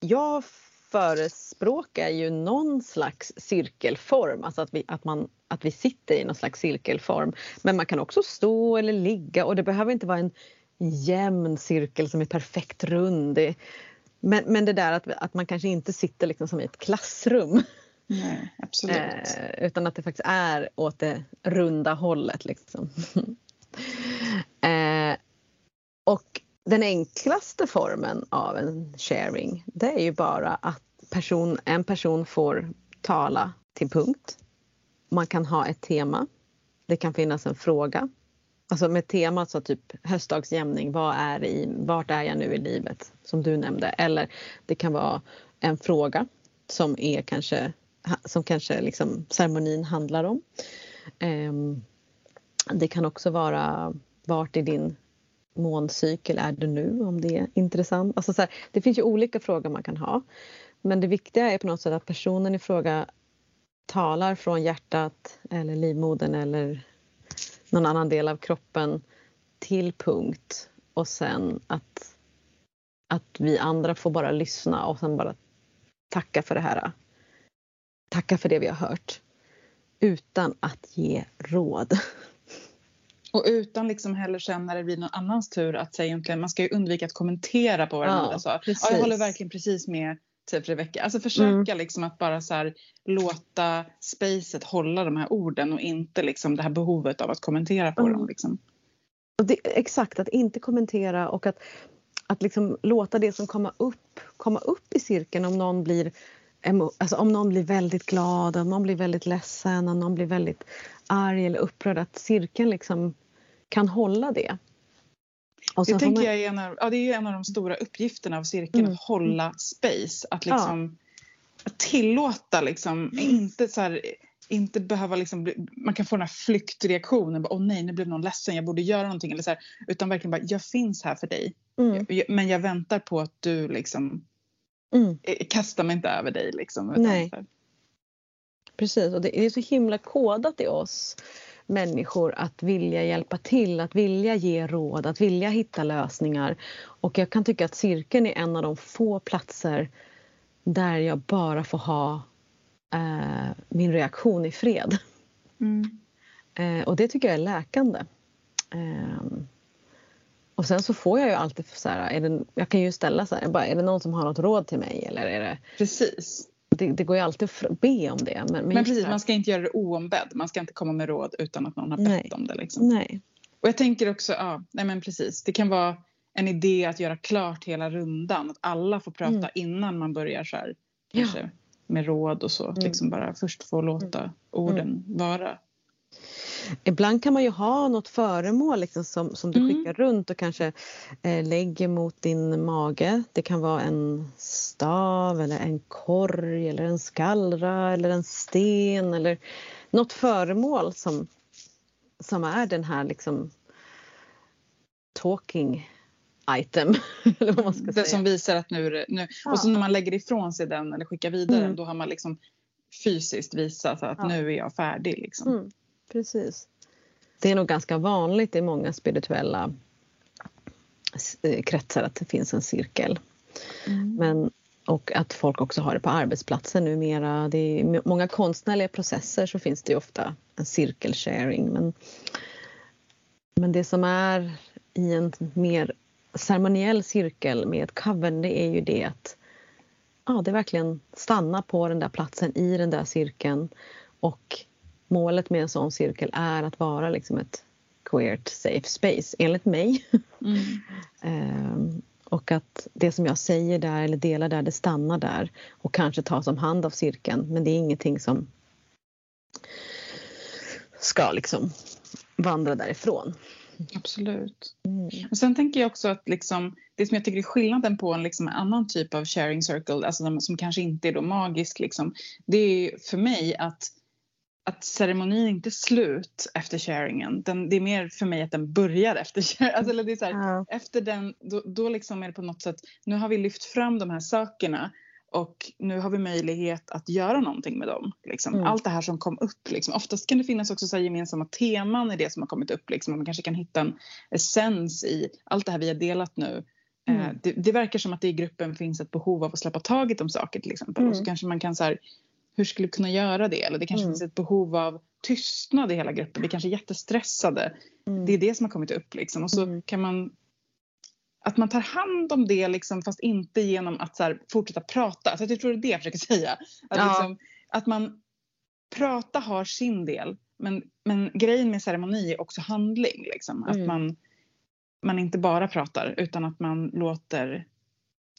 S2: jag förespråkar ju någon slags cirkelform, alltså att vi, att, man, att vi sitter i någon slags cirkelform. Men man kan också stå eller ligga och det behöver inte vara en jämn cirkel som är perfekt rund. Men, men det där att, att man kanske inte sitter liksom som i ett klassrum.
S1: Nej, absolut.
S2: Eh, utan att det faktiskt är åt det runda hållet. Liksom. (laughs) eh, den enklaste formen av en sharing det är ju bara att person, en person får tala till punkt. Man kan ha ett tema. Det kan finnas en fråga. Alltså med temat så alltså typ höstdagsjämning, vad är i, vart är jag nu i livet? Som du nämnde. Eller det kan vara en fråga som är kanske som kanske liksom ceremonin handlar om. Ehm, det kan också vara vart i din måncykel är du nu om det är intressant. Alltså så här, det finns ju olika frågor man kan ha. Men det viktiga är på något sätt att personen i fråga talar från hjärtat eller livmodern eller någon annan del av kroppen till punkt och sen att, att vi andra får bara lyssna och sen bara tacka för det här tacka för det vi har hört utan att ge råd. (laughs)
S1: Och utan liksom heller sen när det blir någon annans tur att säga egentligen, man ska ju undvika att kommentera på vad den andra sa. Ja, jag håller verkligen precis med typ Rebecka. Alltså försöka liksom att bara så här, låta spacet hålla de här orden och inte liksom det här behovet av att kommentera på
S2: Mm.
S1: dem. Liksom.
S2: Och det, exakt, att inte kommentera och att, att liksom låta det som kommer upp komma upp i cirkeln om någon blir Alltså om någon blir väldigt glad, om någon blir väldigt ledsen, om någon blir väldigt arg eller upprörd. Att cirkeln liksom kan hålla det. Och
S1: Det tänker
S2: man-
S1: jag är en av, ja, det är en av de stora uppgifterna av cirkeln,
S2: Mm.
S1: att hålla space. Att
S2: Ja.
S1: liksom att tillåta liksom, inte så här, inte behöva liksom, bli, man kan få den här flyktreaktionen, bara, åh nej nu blev någon ledsen, jag borde göra någonting. Eller så här, utan verkligen bara, jag finns här för dig.
S2: Mm,
S1: Jag, men jag väntar på att du liksom,
S2: mm.
S1: eh, kastar mig inte över dig. Liksom,
S2: Nej. Precis, och det är så himla kodat i oss människor att vilja hjälpa till, att vilja ge råd, att vilja hitta lösningar. Och jag kan tycka att cirkeln är en av de få platser där jag bara får ha eh, min reaktion i fred.
S1: Mm.
S2: Eh, och det tycker jag är läkande. Eh, och sen så får jag ju alltid så här, är det, jag kan ju ställa så här, bara, är det någon som har något råd till mig eller är det
S1: Precis.
S2: Det, det går ju alltid att be om det. Men, men,
S1: Men precis,
S2: här-
S1: man ska inte göra det oombedd. Man ska inte komma med råd utan att någon har bett
S2: Nej.
S1: om det. Liksom.
S2: Nej.
S1: Och jag tänker också, ja, nej men precis. Det kan vara en idé att göra klart hela rundan. Att alla får prata
S2: Mm.
S1: innan man börjar så här,
S2: Ja.
S1: kanske med råd och så.
S2: Mm.
S1: liksom bara först få låta orden vara.
S2: Ibland kan man ju ha något föremål liksom som, som du
S1: Mm.
S2: skickar runt och kanske eh, lägger mot din mage. Det kan vara en stav eller en korg eller en skallra eller en sten eller något föremål som, som är den här liksom talking item. (laughs) eller vad man ska
S1: Det
S2: säga.
S1: som visar att nu nu.
S2: Ja.
S1: Och så när man lägger ifrån sig den eller skickar vidare
S2: Mm.
S1: den då har man liksom fysiskt visat att
S2: Ja.
S1: nu är jag färdig. Liksom.
S2: Mm, precis. Det är nog ganska vanligt i många spirituella eh, kretsar att det finns en cirkel.
S1: Mm.
S2: Men, och att folk också har det på arbetsplatser numera. Det är i många konstnärliga processer så finns det ju ofta en cirkelsharing. Men, men det som är i en mer ceremoniell cirkel med ett coven det är ju det att ja, det verkligen stanna på den där platsen i den där cirkeln. Och målet med en sån cirkel är att vara liksom ett queert safe space, enligt mig.
S1: Mm. (laughs)
S2: Ehm, och att det som jag säger där eller delar där, det stannar där och kanske tas om hand av cirkeln. Men det är ingenting som ska liksom vandra därifrån.
S1: Absolut.
S2: Mm.
S1: Och sen tänker jag också att liksom, det som jag tycker är skillnaden på en liksom annan typ av sharing circle, alltså som kanske inte är då magisk, liksom, det är för mig att, att ceremonin inte är slut efter sharingen. Den, det är mer för mig att den börjar efter sharing. Alltså, det är så här,
S2: Ja.
S1: efter den, då, då liksom är det på något sätt, nu har vi lyft fram de här sakerna och nu har vi möjlighet att göra någonting med dem. Liksom.
S2: Mm.
S1: Allt det här som kom upp. Liksom. Oftast kan det finnas också så gemensamma teman i det som har kommit upp. Liksom. Man kanske kan hitta en essens i allt det här vi har delat nu. Eh,
S2: Mm.
S1: det, det verkar som att det i gruppen finns ett behov av att släppa taget om saker till exempel. Och så
S2: Mm.
S1: kanske man kan så här, hur skulle vi kunna göra det? Eller det kanske
S2: Mm.
S1: finns ett behov av tystnad i hela gruppen. Vi kanske är jättestressade.
S2: Mm.
S1: Det är det som har kommit upp liksom. Och så
S2: Mm.
S1: kan man att man tar hand om det liksom, fast inte genom att så här, fortsätta prata. Alltså, jag tror det är det jag försöker (laughs) säga. Att,
S2: Ja.
S1: liksom, att man prata har sin del. Men, men grejen med ceremoni är också handling. Liksom. Att
S2: Mm.
S1: man, man inte bara pratar utan att man låter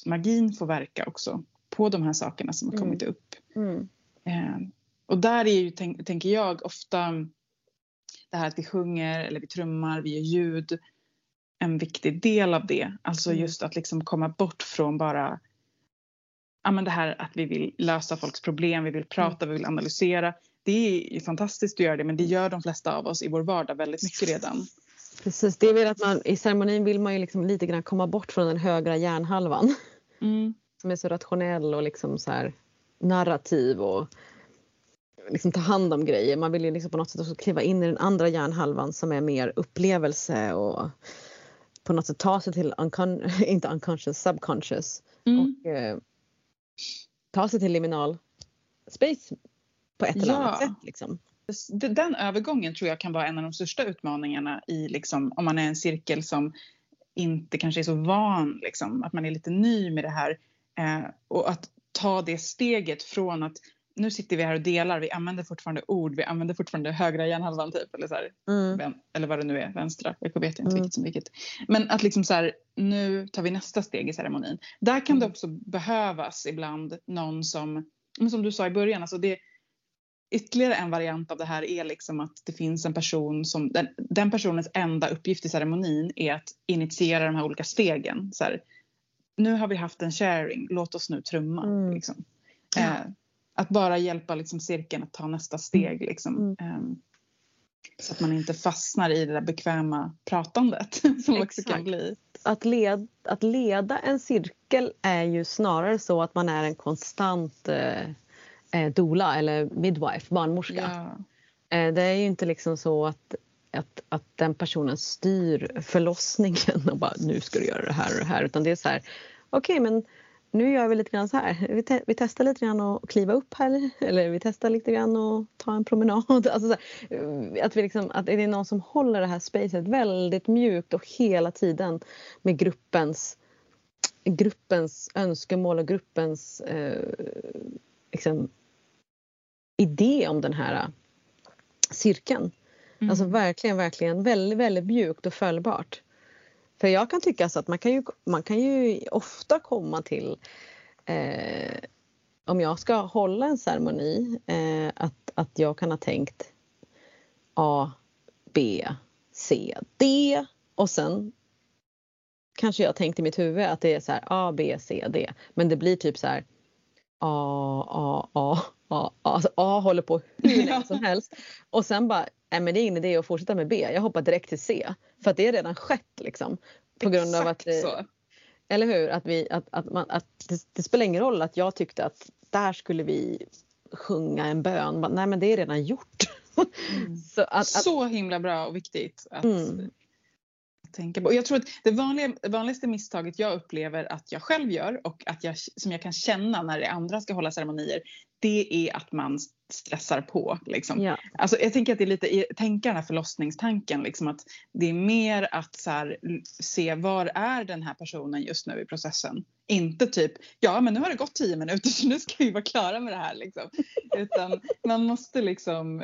S1: magin få verka också på de här sakerna som har
S2: Mm.
S1: kommit upp.
S2: Mm.
S1: Eh, och där är ju, tänk, tänker jag, ofta det här att vi sjunger eller vi trummar, vi gör ljud. En viktig del av det. Alltså
S2: Mm.
S1: just att liksom komma bort från bara ja, men det här att vi vill lösa folks problem, vi vill prata, vi vill analysera. Det är ju fantastiskt att göra det men det gör de flesta av oss i vår vardag väldigt mycket redan.
S2: Precis, det är väl att man i ceremonin vill man ju liksom lite grann komma bort från den högra hjärnhalvan.
S1: Mm.
S2: som är så rationell och liksom så här narrativ och liksom ta hand om grejer. Man vill ju liksom på något sätt också kliva in i den andra hjärnhalvan som är mer upplevelse och på något sätt ta sig till, uncon- (laughs) inte unconscious, subconscious
S1: Mm.
S2: och eh, ta sig till liminal space på ett eller
S1: Ja.
S2: annat sätt. Liksom.
S1: Den övergången tror jag kan vara en av de största utmaningarna i liksom, om man är en cirkel som inte kanske är så van, liksom, att man är lite ny med det här. Eh, och att ta det steget från att nu sitter vi här och delar, vi använder fortfarande ord, vi använder fortfarande högra hjärnhalvan typ, eller, så här,
S2: Mm.
S1: eller vad det nu är, vänstra, jag vet inte
S2: Mm.
S1: vilket som vilket. Men att liksom så här, nu tar vi nästa steg i ceremonin. Där kan det
S2: Mm.
S1: också behövas ibland någon som, som du sa i början, alltså det, ytterligare en variant av det här är liksom att det finns en person som, den, den personens enda uppgift i ceremonin är att initiera de här olika stegen. Så här, nu har vi haft en sharing, låt oss nu trumma.
S2: Mm.
S1: Liksom. Eh, att bara hjälpa liksom, cirkeln att ta nästa steg. Liksom.
S2: Mm.
S1: Ehm, så att man inte fastnar i det där bekväma pratandet (laughs) som också kan bli.
S2: Att, led, att leda en cirkel är ju snarare så att man är en konstant eh, eh, doula eller midwife, barnmorska.
S1: Ja.
S2: Eh, Det är ju inte liksom så att, att, att den personen styr förlossningen och bara nu ska du göra det här och det här utan det är så här okej men nu gör vi lite grann så här. Vi, te- vi testar lite grann att kliva upp här eller vi testar lite grann att ta en promenad. (laughs) Alltså så här, att, vi liksom, att det är någon som håller det här spacet väldigt mjukt och hela tiden med gruppens gruppens önskemål och gruppens eh, liksom, idé om den här eh, cirkeln.
S1: Mm.
S2: Alltså verkligen, verkligen väldigt, väldigt mjukt och följbart. För jag kan tycka så att man kan ju, man kan ju ofta komma till eh, om jag ska hålla en ceremoni eh, att, att jag kan ha tänkt A, B, C, D och sen kanske jag tänkt i mitt huvud att det är så här A, B, C, D. Men det blir typ så här A, A, A, A. Alltså A håller på hur länge som helst. Och sen bara, nej men det är ingen idé att fortsätta med B. Jag hoppar direkt till C. För att det är redan skett liksom. På grund av att,
S1: Exakt
S2: eh,
S1: så.
S2: eller hur? Att, vi, att, att, man, att det, det spelar ingen roll att jag tyckte att där skulle vi sjunga en bön. Nej men det är redan gjort.
S1: Mm. (laughs)
S2: Så att, att,
S1: Så himla bra och viktigt att
S2: Mm.
S1: Tänka på. Jag tror att det vanliga, vanligaste misstaget jag upplever att jag själv gör och att jag, som jag kan känna när det andra ska hålla ceremonier, det är att man stressar på. Liksom.
S2: ja.
S1: Alltså, jag tänker att det är lite, tänka den här förlossningstanken, liksom att det är mer att så här, se var är den här personen just nu i processen. Inte typ, ja men nu har det gått tio minuter så nu ska vi vara klara med det här. Liksom. Utan man måste liksom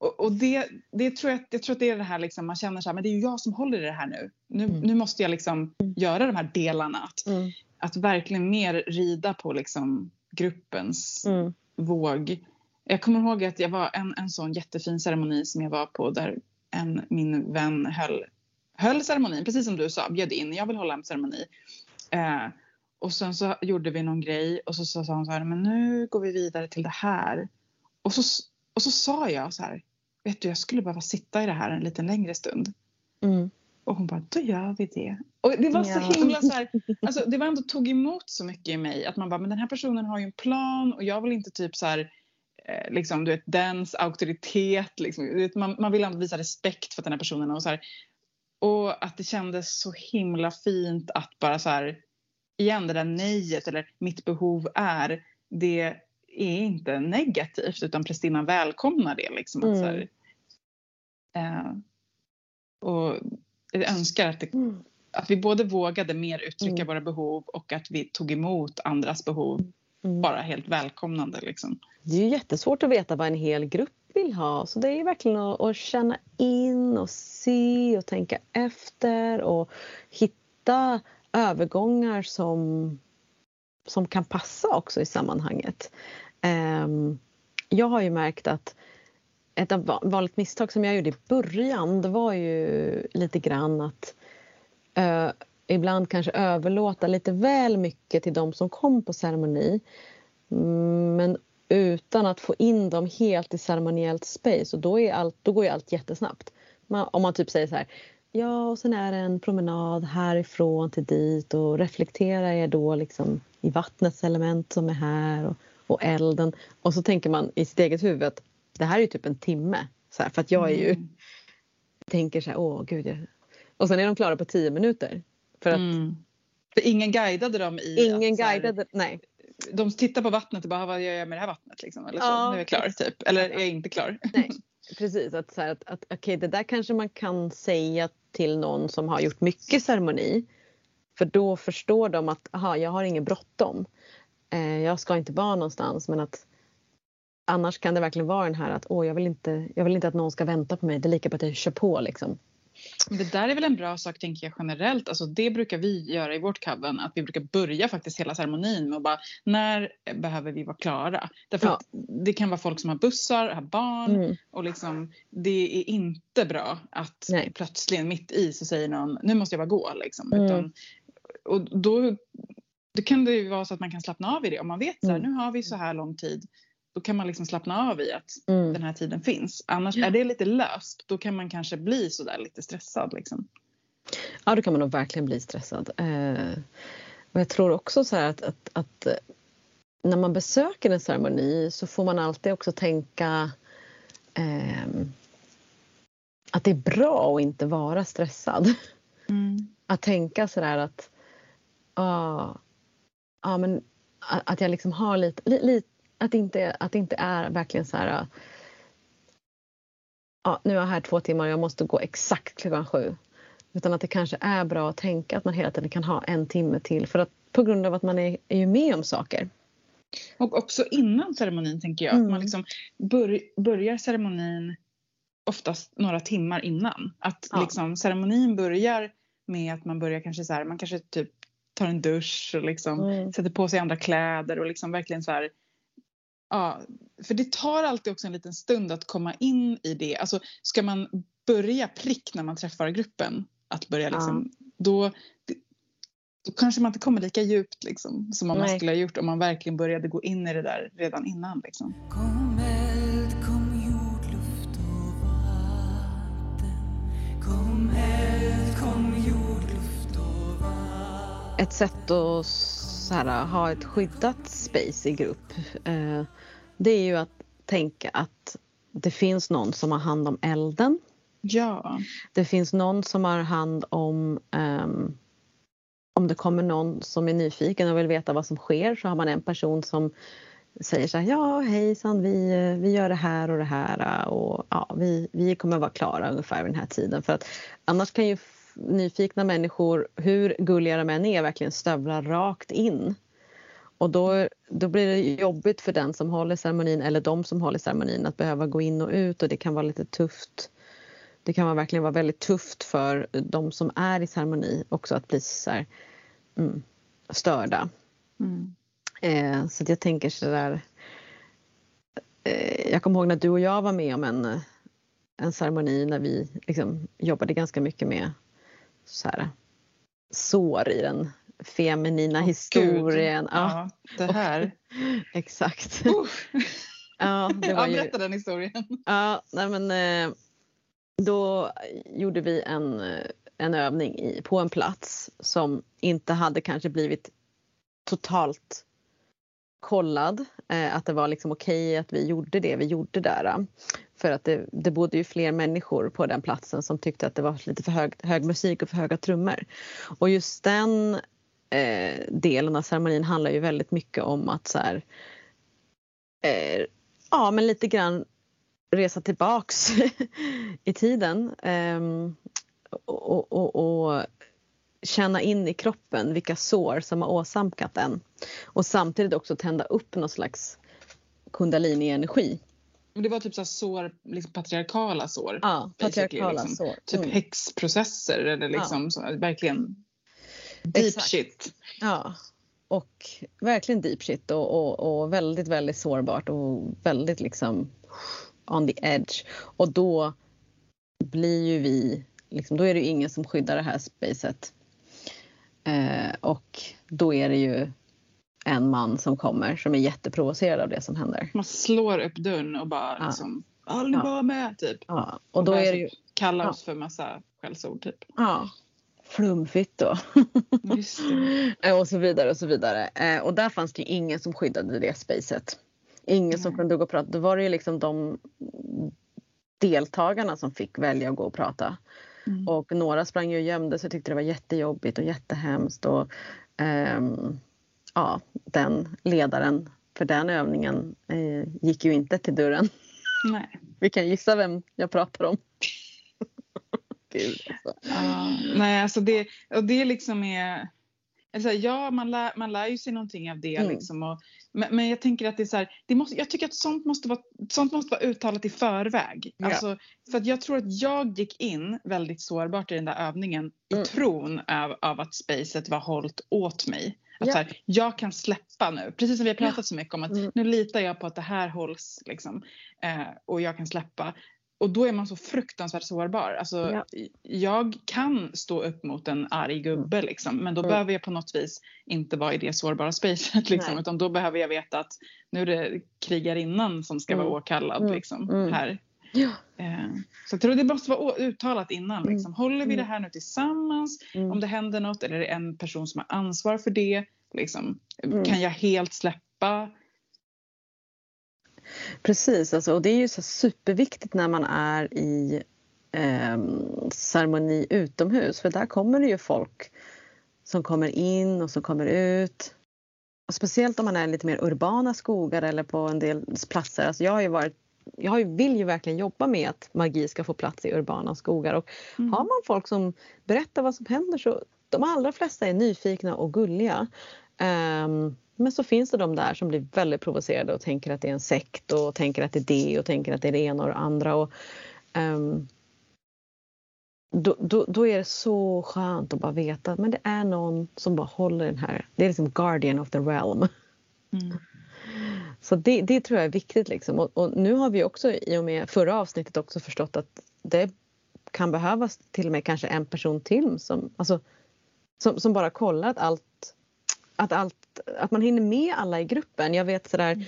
S1: och, och det, det tror jag, jag tror att det är det här liksom, man känner så här, men det är ju jag som håller i det här nu. Nu,
S2: Mm.
S1: nu måste jag liksom göra de här delarna. Att,
S2: Mm.
S1: att verkligen mer rida på liksom gruppens
S2: Mm.
S1: våg. Jag kommer ihåg att jag var en, en sån jättefin ceremoni som jag var på där en, min vän höll, höll ceremonin, precis som du sa, bjöd in, jag vill hålla en ceremoni. Eh, och sen så gjorde vi någon grej och så sa hon så här, men nu går vi vidare till det här. Och så, och så sa jag så här, vet du jag skulle behöva sitta i det här en liten längre stund.
S2: Mm.
S1: Och hon bara, då gör vi det. Och det var så
S2: Ja.
S1: himla så här, (laughs) alltså det var ändå tog emot så mycket i mig att man bara, men den här personen har ju en plan och jag vill inte typ så här, eh, liksom du vet, dens auktoritet, liksom, man, man vill ändå visa respekt för den här personen och så här. Och att det kändes så himla fint att bara så här, igen det där nejet eller mitt behov är, det är inte negativt utan Pristina välkomnar det liksom. Att, så här, eh, och jag önskar att, det,
S2: Mm.
S1: att vi både vågade mer uttrycka
S2: Mm.
S1: våra behov och att vi tog emot andras behov
S2: Mm.
S1: bara helt välkomnande. Liksom.
S2: Det är ju jättesvårt att veta vad en hel grupp vill ha. Så det är verkligen att, att känna in och se och tänka efter och hitta övergångar som, som kan passa också i sammanhanget. Ehm, jag har ju märkt att ett vanligt misstag som jag gjorde i början det var ju lite grann att eh, ibland kanske överlåta lite väl mycket till de som kom på ceremoni. Men utan att få in dem helt i ceremoniellt space och då, är allt, då går ju allt jättesnabbt. Man, om man typ säger så här Ja, och sen är det en promenad härifrån till dit och reflekterar er då liksom i vattnets element som är här och, och elden. Och så tänker man i sitt eget huvud att det här är ju typ en timme. Så här, för att jag är ju,
S1: Mm.
S2: tänker så här, åh gud. Jag... Och sen är de klara på tio minuter. För att
S1: Mm. För ingen guidade dem i
S2: ingen
S1: att, så här,
S2: guidade, nej.
S1: De tittar på vattnet och bara, vad gör jag med det här vattnet? Liksom? Eller så,
S2: Ja,
S1: nu är jag klar, typ. Eller är jag inte klar?
S2: Nej, (laughs) precis. Att, så här, att, att okej, det där kanske man kan säga till någon som har gjort mycket ceremoni. För då förstår de att aha, jag har inget bråttom. Eh, jag ska inte vara någonstans men att annars kan det verkligen vara den här att åh, jag, vill inte, jag vill inte att någon ska vänta på mig. Det är lika på att jag kör på liksom.
S1: Det där är väl en bra sak tänker jag generellt. Alltså det brukar vi göra i vårt coven. Att vi brukar börja faktiskt hela ceremonin med att bara när behöver vi vara klara? Därför
S2: Ja.
S1: att det kan vara folk som har bussar, har barn
S2: Mm.
S1: och liksom det är inte bra att
S2: Nej.
S1: plötsligt mitt i så säger någon nu måste jag bara gå liksom.
S2: Mm.
S1: Utan, och då, då kan det ju vara så att man kan slappna av i det. Om man vet så här,
S2: Mm.
S1: nu har vi så här lång tid. Då kan man liksom slappna av i att
S2: Mm.
S1: den här tiden finns. Annars är det lite löst. Då kan man kanske bli så där lite stressad liksom.
S2: Ja, då kan man nog verkligen bli stressad. Eh, och jag tror också så att, att, att eh, när man besöker en ceremoni så får man alltid också tänka ehm, att det är bra att inte vara stressad. Att tänka sådär att ja, ja, men att jag liksom har lite, li, att, det inte, att det inte är verkligen så här ja, nu är jag här två timmar och jag måste gå exakt klockan sju. Utan att det kanske är bra att tänka att man hela tiden kan ha en timme till för att på grund av att man är, är ju med om saker.
S1: Och också innan ceremonin tänker jag. Att
S2: Mm.
S1: man liksom bör, börjar ceremonin oftast några timmar innan. Att
S2: Ja.
S1: liksom, ceremonin börjar med att man börjar kanske så här, man kanske typ tar en dusch och liksom
S2: Mm.
S1: sätter på sig andra kläder och liksom verkligen så här ja, för det tar alltid också en liten stund att komma in i det. Alltså ska man börja prick när man träffar gruppen, att börja liksom, då, då kanske man inte kommer lika djupt liksom, som om man
S2: Nej.
S1: skulle ha gjort om man verkligen började gå in i det där redan innan. Liksom.
S3: Kom
S2: Ett sätt att här, ha ett skyddat space i grupp eh, det är ju att tänka att det finns någon som har hand om elden.
S1: Ja.
S2: Det finns någon som har hand om ehm, om det kommer någon som är nyfiken och vill veta vad som sker så har man en person som säger så här, ja hejsan vi, vi gör det här och det här och ja, vi, vi kommer vara klara ungefär vid den här tiden. För att annars kan ju nyfikna människor, hur gulliga de än är, verkligen stövla rakt in. Och då, då blir det jobbigt för den som håller ceremonin eller de som håller ceremonin att behöva gå in och ut och det kan vara lite tufft. Det kan verkligen vara väldigt tufft för de som är i ceremoni också att bli så här, mm, störda.
S1: Mm.
S2: Eh, så jag tänker så där. Eh, jag kommer ihåg när du och jag var med om en, en ceremoni när vi liksom jobbade ganska mycket med så här, sår i den feminina
S1: Åh,
S2: historien.
S1: Gud.
S2: Ja,
S1: Ja, det här. (laughs)
S2: exakt.
S1: Uff. (laughs)
S2: Ja, det var
S1: Ja,
S2: ju,
S1: berätta den historien.
S2: ja, nej men, eh, då gjorde vi en, eh, en övning i, på en plats som inte hade kanske blivit totalt kollad. Eh, att det var liksom okej att vi gjorde det vi gjorde där. För att det, det bodde ju fler människor på den platsen som tyckte att det var lite för hög, hög musik och för höga trummor. Och just den eh, delen av ceremonin handlar ju väldigt mycket om att så här, eh, ja men lite grann resa tillbaks (laughs) i tiden. eh, och, och, och känna in i kroppen vilka sår som har åsamkat den. Och samtidigt också tända upp någon slags kundalini-energi.
S1: Men Det var typ så sår, liksom patriarkala sår.
S2: Ja, patriarkala
S1: liksom.
S2: sår.
S1: Typ
S2: Mm.
S1: häxprocesser eller liksom så, verkligen deep
S2: Exakt.
S1: shit.
S2: Ja, och verkligen deep shit och, och, och väldigt, väldigt sårbart och väldigt liksom on the edge. Och då blir ju vi, liksom, då är det ju ingen som skyddar det här spacet. Eh, och då är det ju en man som kommer som är jätteprovocerad av det som händer.
S1: Man slår upp dörren och bara
S2: Ja.
S1: liksom, håll ni
S2: Ja.
S1: med typ.
S2: Ja, och då är det ju
S1: Kalla
S2: Ja.
S1: oss för massa skällsord typ.
S2: ja, (laughs)
S1: det.
S2: Eh, och så vidare och så vidare. Eh, och där fanns det ju ingen som skyddade det spacet. Ingen som
S1: Nej.
S2: kunde gå och prata. Då var det ju liksom de deltagarna som fick välja att gå och prata.
S1: Mm.
S2: Och några sprang ju och gömde sig och tyckte det var jättejobbigt och jättehemskt. Och, ehm, ja, den ledaren för den övningen eh, gick ju inte till dörren.
S1: Nej.
S2: Vi kan gissa vem jag pratar om. (laughs) Gud alltså.
S1: Ja, nej, alltså det, och det liksom är... Alltså, ja, man lär, man lär ju sig någonting av det.
S2: Mm.
S1: Liksom, och, men, men jag tänker att det är så här, det måste, jag tycker att sånt måste, vara, sånt måste vara uttalat i förväg.
S2: Ja.
S1: Alltså, för att jag tror att jag gick in väldigt sårbart i den där övningen
S2: Mm.
S1: i tron av, av att spacet var hållt åt mig. Att
S2: Ja.
S1: så här, jag kan släppa nu, precis som vi har pratat så mycket om att
S2: Mm.
S1: nu litar jag på att det här hålls liksom, eh, och jag kan släppa. Och då är man så fruktansvärt sårbar. Alltså,
S2: Ja.
S1: Jag kan stå upp mot en arg gubbe liksom, men då
S2: Mm.
S1: behöver jag på något vis inte vara i det sårbara spacet. (laughs) Liksom,
S2: Nej.
S1: utan då behöver jag veta att nu är det krigarinnan som ska
S2: Mm.
S1: vara åkallad
S2: Mm.
S1: liksom,
S2: Mm.
S1: här.
S2: Ja.
S1: Eh, så jag tror det måste vara uttalat innan.
S2: Mm.
S1: Liksom. Håller vi
S2: Mm.
S1: det här nu tillsammans?
S2: Mm.
S1: Om det händer något eller är det en person som har ansvar för det? Liksom,
S2: Mm.
S1: Kan jag helt släppa?
S2: Precis, alltså, och det är ju så superviktigt när man är i eh, ceremoni utomhus för där kommer det ju folk som kommer in och som kommer ut. Och speciellt om man är lite mer urbana skogar eller på en del platser. Alltså jag har ju varit jag vill ju verkligen jobba med att magi ska få plats i urbana skogar. Och
S1: Mm.
S2: har man folk som berättar vad som händer så de allra flesta är nyfikna och gulliga. Ehm, men så finns det de där som blir väldigt provocerade och tänker att det är en sekt och tänker att det är det och tänker att det är det ena och det andra. Och, ehm, då, då, då är det så skönt att bara veta att men det är någon som bara håller den här. Det är liksom guardian of the realm.
S1: Mm.
S2: Så det, det tror jag är viktigt liksom. Och, och, nu har vi också i och med förra avsnittet också förstått att det kan behövas till och med kanske en person till som, alltså, som, som bara kollar att allt, att allt, att man hinner med alla i gruppen. Jag vet sådär mm.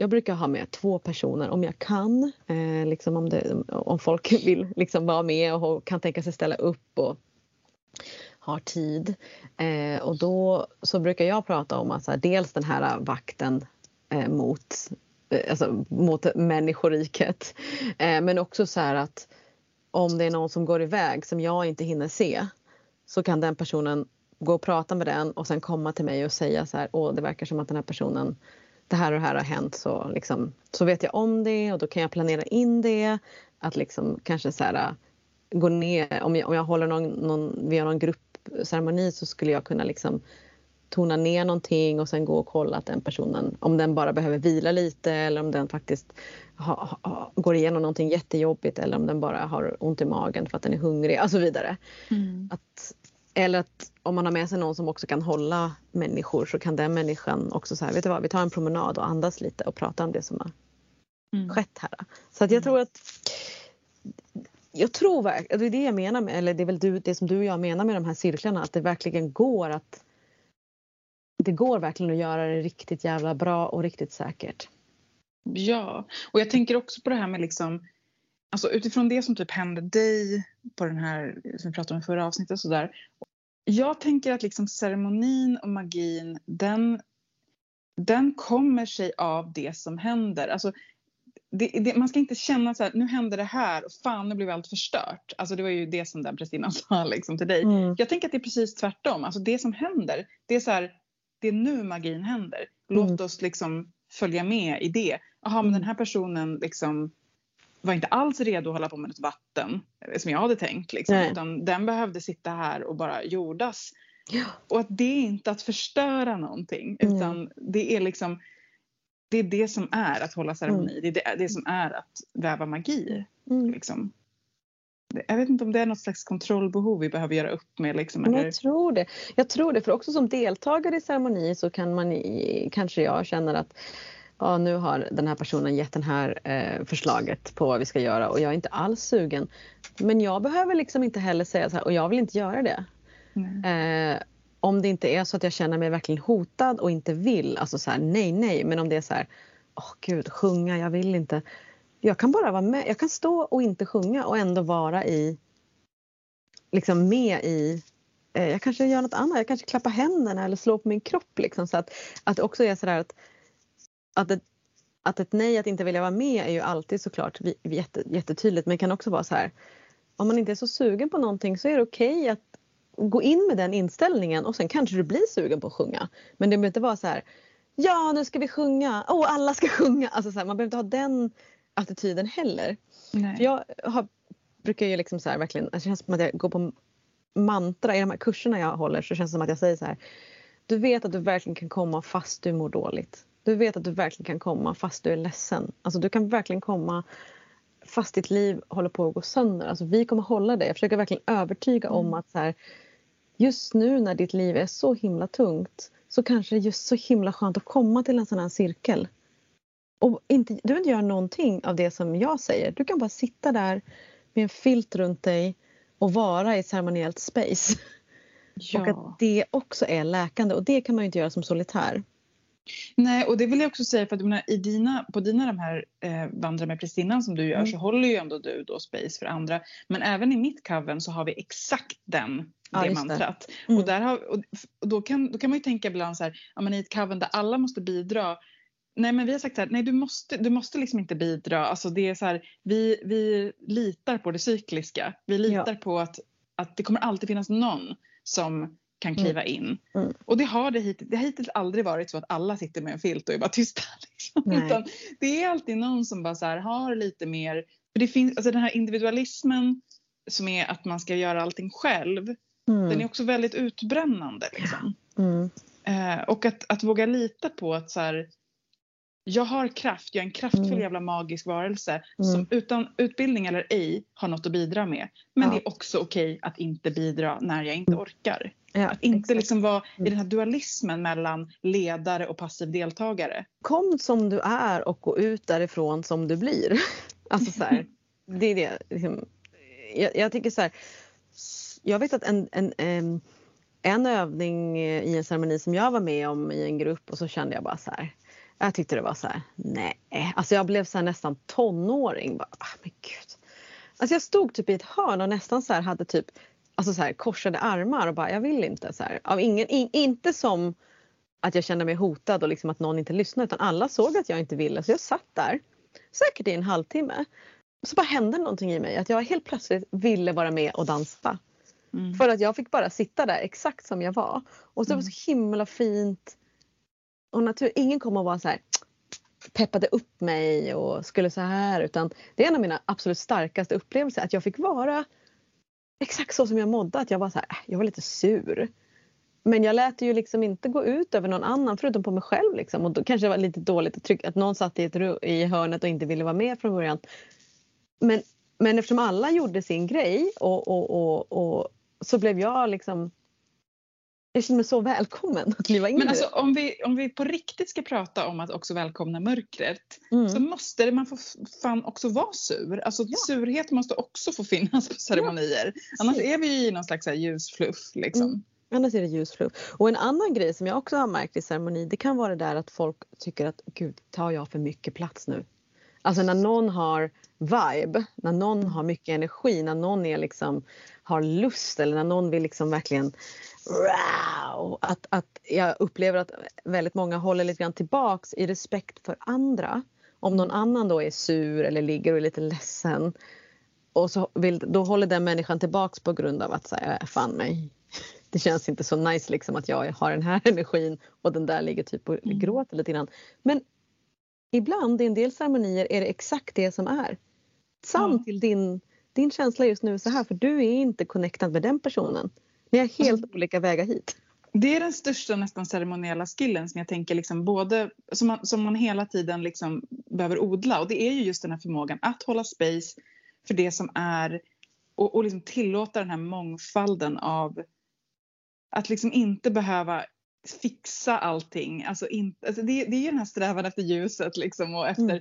S2: Jag brukar ha med två personer om jag kan. Eh, liksom om, det, om folk (laughs) vill liksom vara med och kan tänka sig ställa upp och har tid. Eh, och då så brukar jag prata om att här, dels den här vakten Eh, mot, eh, alltså, mot människoriket. Eh, men också så här att om det är någon som går iväg som jag inte hinner se så kan den personen gå och prata med den och sen komma till mig och säga så här, åh det verkar som att den här personen det här och det här har hänt så, liksom, så vet jag om det och då kan jag planera in det. Att liksom kanske så här, gå ner, om jag, om jag håller någon, någon, vi har någon gruppceremoni så skulle jag kunna liksom tona ner någonting och sen gå och kolla att den personen, om den bara behöver vila lite eller om den faktiskt ha, ha, går igenom någonting jättejobbigt eller om den bara har ont i magen för att den är hungrig och så vidare. Mm. Att, eller att om man har med sig någon som också kan hålla människor så kan den människan också så vet du vad, vi tar en promenad och andas lite och pratar om det som har mm. skett här. Så att jag mm. tror att jag tror verkligen, det är det jag menar med, eller det är väl du, det som du och jag menar med de här cirklarna, att det verkligen går att det går verkligen att göra det riktigt jävla bra och riktigt säkert.
S1: Ja, och jag tänker också på det här med liksom Alltså utifrån det som typ hände dig på den här som vi pratade om i förra avsnittet och sådär. Jag tänker att liksom ceremonin och magin den, den kommer sig av det som händer. Alltså det, det, man ska inte känna så här, nu hände det här och fan nu blev allt förstört. Alltså det var ju det som den prästinnan sa liksom till dig. Mm. Jag tänker att det är precis tvärtom. Alltså det som händer, det är så här, det är nu magin händer. Låt mm. oss liksom följa med i det. Jaha, men den här personen liksom var inte alls redo att hålla på med ett vatten eh, som jag hade tänkt. Liksom, utan den behövde sitta här och bara jordas. Ja. Och att det är inte att förstöra någonting utan mm. det är liksom det är det som är att hålla ceremoni. Mm. Det är det, det, som är att väva magi. Mm. Liksom. Jag vet inte om det är något slags kontrollbehov vi behöver göra upp med. Liksom,
S2: eller? Jag tror det. Jag tror det, för också som deltagare i ceremoni så kan man kanske jag känner att ja, nu har den här personen gett det här eh, förslaget på vad vi ska göra och jag är inte alls sugen. Men jag behöver liksom inte heller säga så här och jag vill inte göra det. Eh, om det inte är så att jag känner mig verkligen hotad och inte vill, alltså så här, nej, nej, men om det är så här, åh oh, gud, sjunga, jag vill inte. Jag kan bara vara med, jag kan stå och inte sjunga och ändå vara i, liksom med i eh, jag kanske gör något annat, jag kanske klappar händerna eller slår på min kropp. Liksom, så att, att det också är sådär att att ett, att ett nej att inte vilja vara med är ju alltid såklart jätte, jättetydligt men det kan också vara så här om man inte är så sugen på någonting så är det okej okay att gå in med den inställningen och sen kanske du blir sugen på att sjunga. Men det behöver inte vara så här ja nu ska vi sjunga, åh oh, alla ska (laughs) sjunga. Alltså så här, man behöver inte ha den attityden heller. Nej. För jag har, brukar ju liksom så här, verkligen, det känns som att jag går på mantra i de här kurserna jag håller så känns det som att jag säger så här du vet att du verkligen kan komma fast du mår dåligt. Du vet att du verkligen kan komma fast du är ledsen. Alltså du kan verkligen komma fast ditt liv håller på att gå sönder. Alltså vi kommer hålla dig. Jag försöker verkligen övertyga mm. om att så här, just nu när ditt liv är så himla tungt så kanske det är just så himla skönt att komma till en sån här cirkel. Och inte, du behöver inte göra någonting av det som jag säger. Du kan bara sitta där med en filt runt dig och vara i ceremoniellt space. Ja. Och att det också är läkande och det kan man ju inte göra som solitär.
S1: Nej, och det vill jag också säga för att menar, i dina, på dina de här eh, Vandra med prästinnan som du gör mm. så håller ju ändå du då space för andra. Men även i mitt coven så har vi exakt den, ja, det mantrat. Det. Mm. Och, där har, och då, kan, då kan man ju tänka ibland så här, ja, men i ett coven där alla måste bidra Nej men vi har sagt så här, nej du måste, du måste liksom inte bidra. Alltså det är så här, vi, vi litar på det cykliska. Vi litar ja. på att, att det kommer alltid finnas någon som kan mm. kliva in. Mm. Och det har det, hittills, det har hittills aldrig varit så att alla sitter med en filt och är bara tysta. (laughs) Liksom. Utan det är alltid någon som bara så här, har lite mer, för det finns, alltså den här individualismen som är att man ska göra allting själv. Mm. Den är också väldigt utbrännande. Liksom. Mm. Eh, och att, att våga lita på att så här, jag har kraft, jag är en kraftfull
S2: Mm.
S1: jävla magisk varelse
S2: Mm.
S1: som utan utbildning eller ej har något att bidra med. Men
S2: Ja.
S1: det är också okej att inte bidra när jag inte
S2: Mm.
S1: orkar.
S2: Ja,
S1: Att inte
S2: exakt.
S1: liksom vara i
S2: Mm.
S1: den här dualismen mellan ledare och passiv deltagare.
S2: Kom som du är och gå ut därifrån som du blir. (laughs) Alltså så här, (laughs) det är det. liksom, Jag, jag tycker så här. Jag vet att en, en, em, en övning i en ceremoni som jag var med om i en grupp och så kände jag bara så här. Jag tyckte det var så här, nej. Alltså jag blev så här nästan tonåring. Bara, ah, men gud. Alltså jag stod typ i ett hörn och nästan så här hade typ alltså så här, korsade armar och bara jag vill inte. Så här. Av ingen, in, inte som att jag kände mig hotad och liksom att någon inte lyssnade utan alla såg att jag inte ville så jag satt där säkert i en halvtimme. Så bara hände någonting i mig att jag helt plötsligt ville vara med och dansa.
S1: Mm.
S2: För att jag fick bara sitta där exakt som jag var. Och så det var
S1: Mm.
S2: så himla fint. Och natur, ingen kom och vara så här peppade upp mig och skulle så här utan det är en av mina absolut starkaste upplevelser att jag fick vara exakt så som jag mådde. Att jag var så här, äh, jag var lite sur. Men jag lät det ju liksom inte gå ut över någon annan förutom på mig själv. Liksom. Och då kanske det var lite dåligt att, trycka, att någon satt i, ett, i hörnet och inte ville vara med från början. Men, men eftersom alla gjorde sin grej och, och, och, och så blev jag liksom jag kände mig så välkommen att kliva in
S1: Men alltså om vi, om vi på riktigt ska prata om att också välkomna mörkret
S2: Mm.
S1: så måste det, man få fan också vara sur. Alltså
S2: Ja.
S1: surhet måste också få finnas på ceremonier. Annars är vi ju i någon slags här ljusfluff liksom.
S2: Mm. Annars är det ljusfluff. Och en annan grej som jag också har märkt i ceremoni det kan vara det där att folk tycker att gud, tar jag för mycket plats nu? Alltså när någon har vibe, när någon har mycket energi, när någon är liksom, har lust eller när någon vill liksom verkligen wow, att, att jag upplever att väldigt många håller lite grann tillbaks i respekt för andra. Om någon annan då är sur eller ligger och är lite ledsen och så vill, då håller den människan tillbaks på grund av att säga fan mig. Det känns inte så nice liksom att jag har den här (laughs) energin och den där ligger typ och
S1: Mm.
S2: gråter lite grann. Men ibland i en del ceremonier är det exakt det som är.
S1: Ja.
S2: till din, din känsla just nu är så här för du är inte connectad med den personen. Ni har helt
S1: Alltså-
S2: olika vägar hit.
S1: Det är den största nästan ceremoniella skillen som jag tänker liksom både, som man, som man hela tiden liksom behöver odla och det är ju just den här förmågan att hålla space för det som är och, och liksom tillåta den här mångfalden av att liksom inte behöva fixa allting. Alltså inte, alltså det, det är ju den här strävan efter ljuset liksom och efter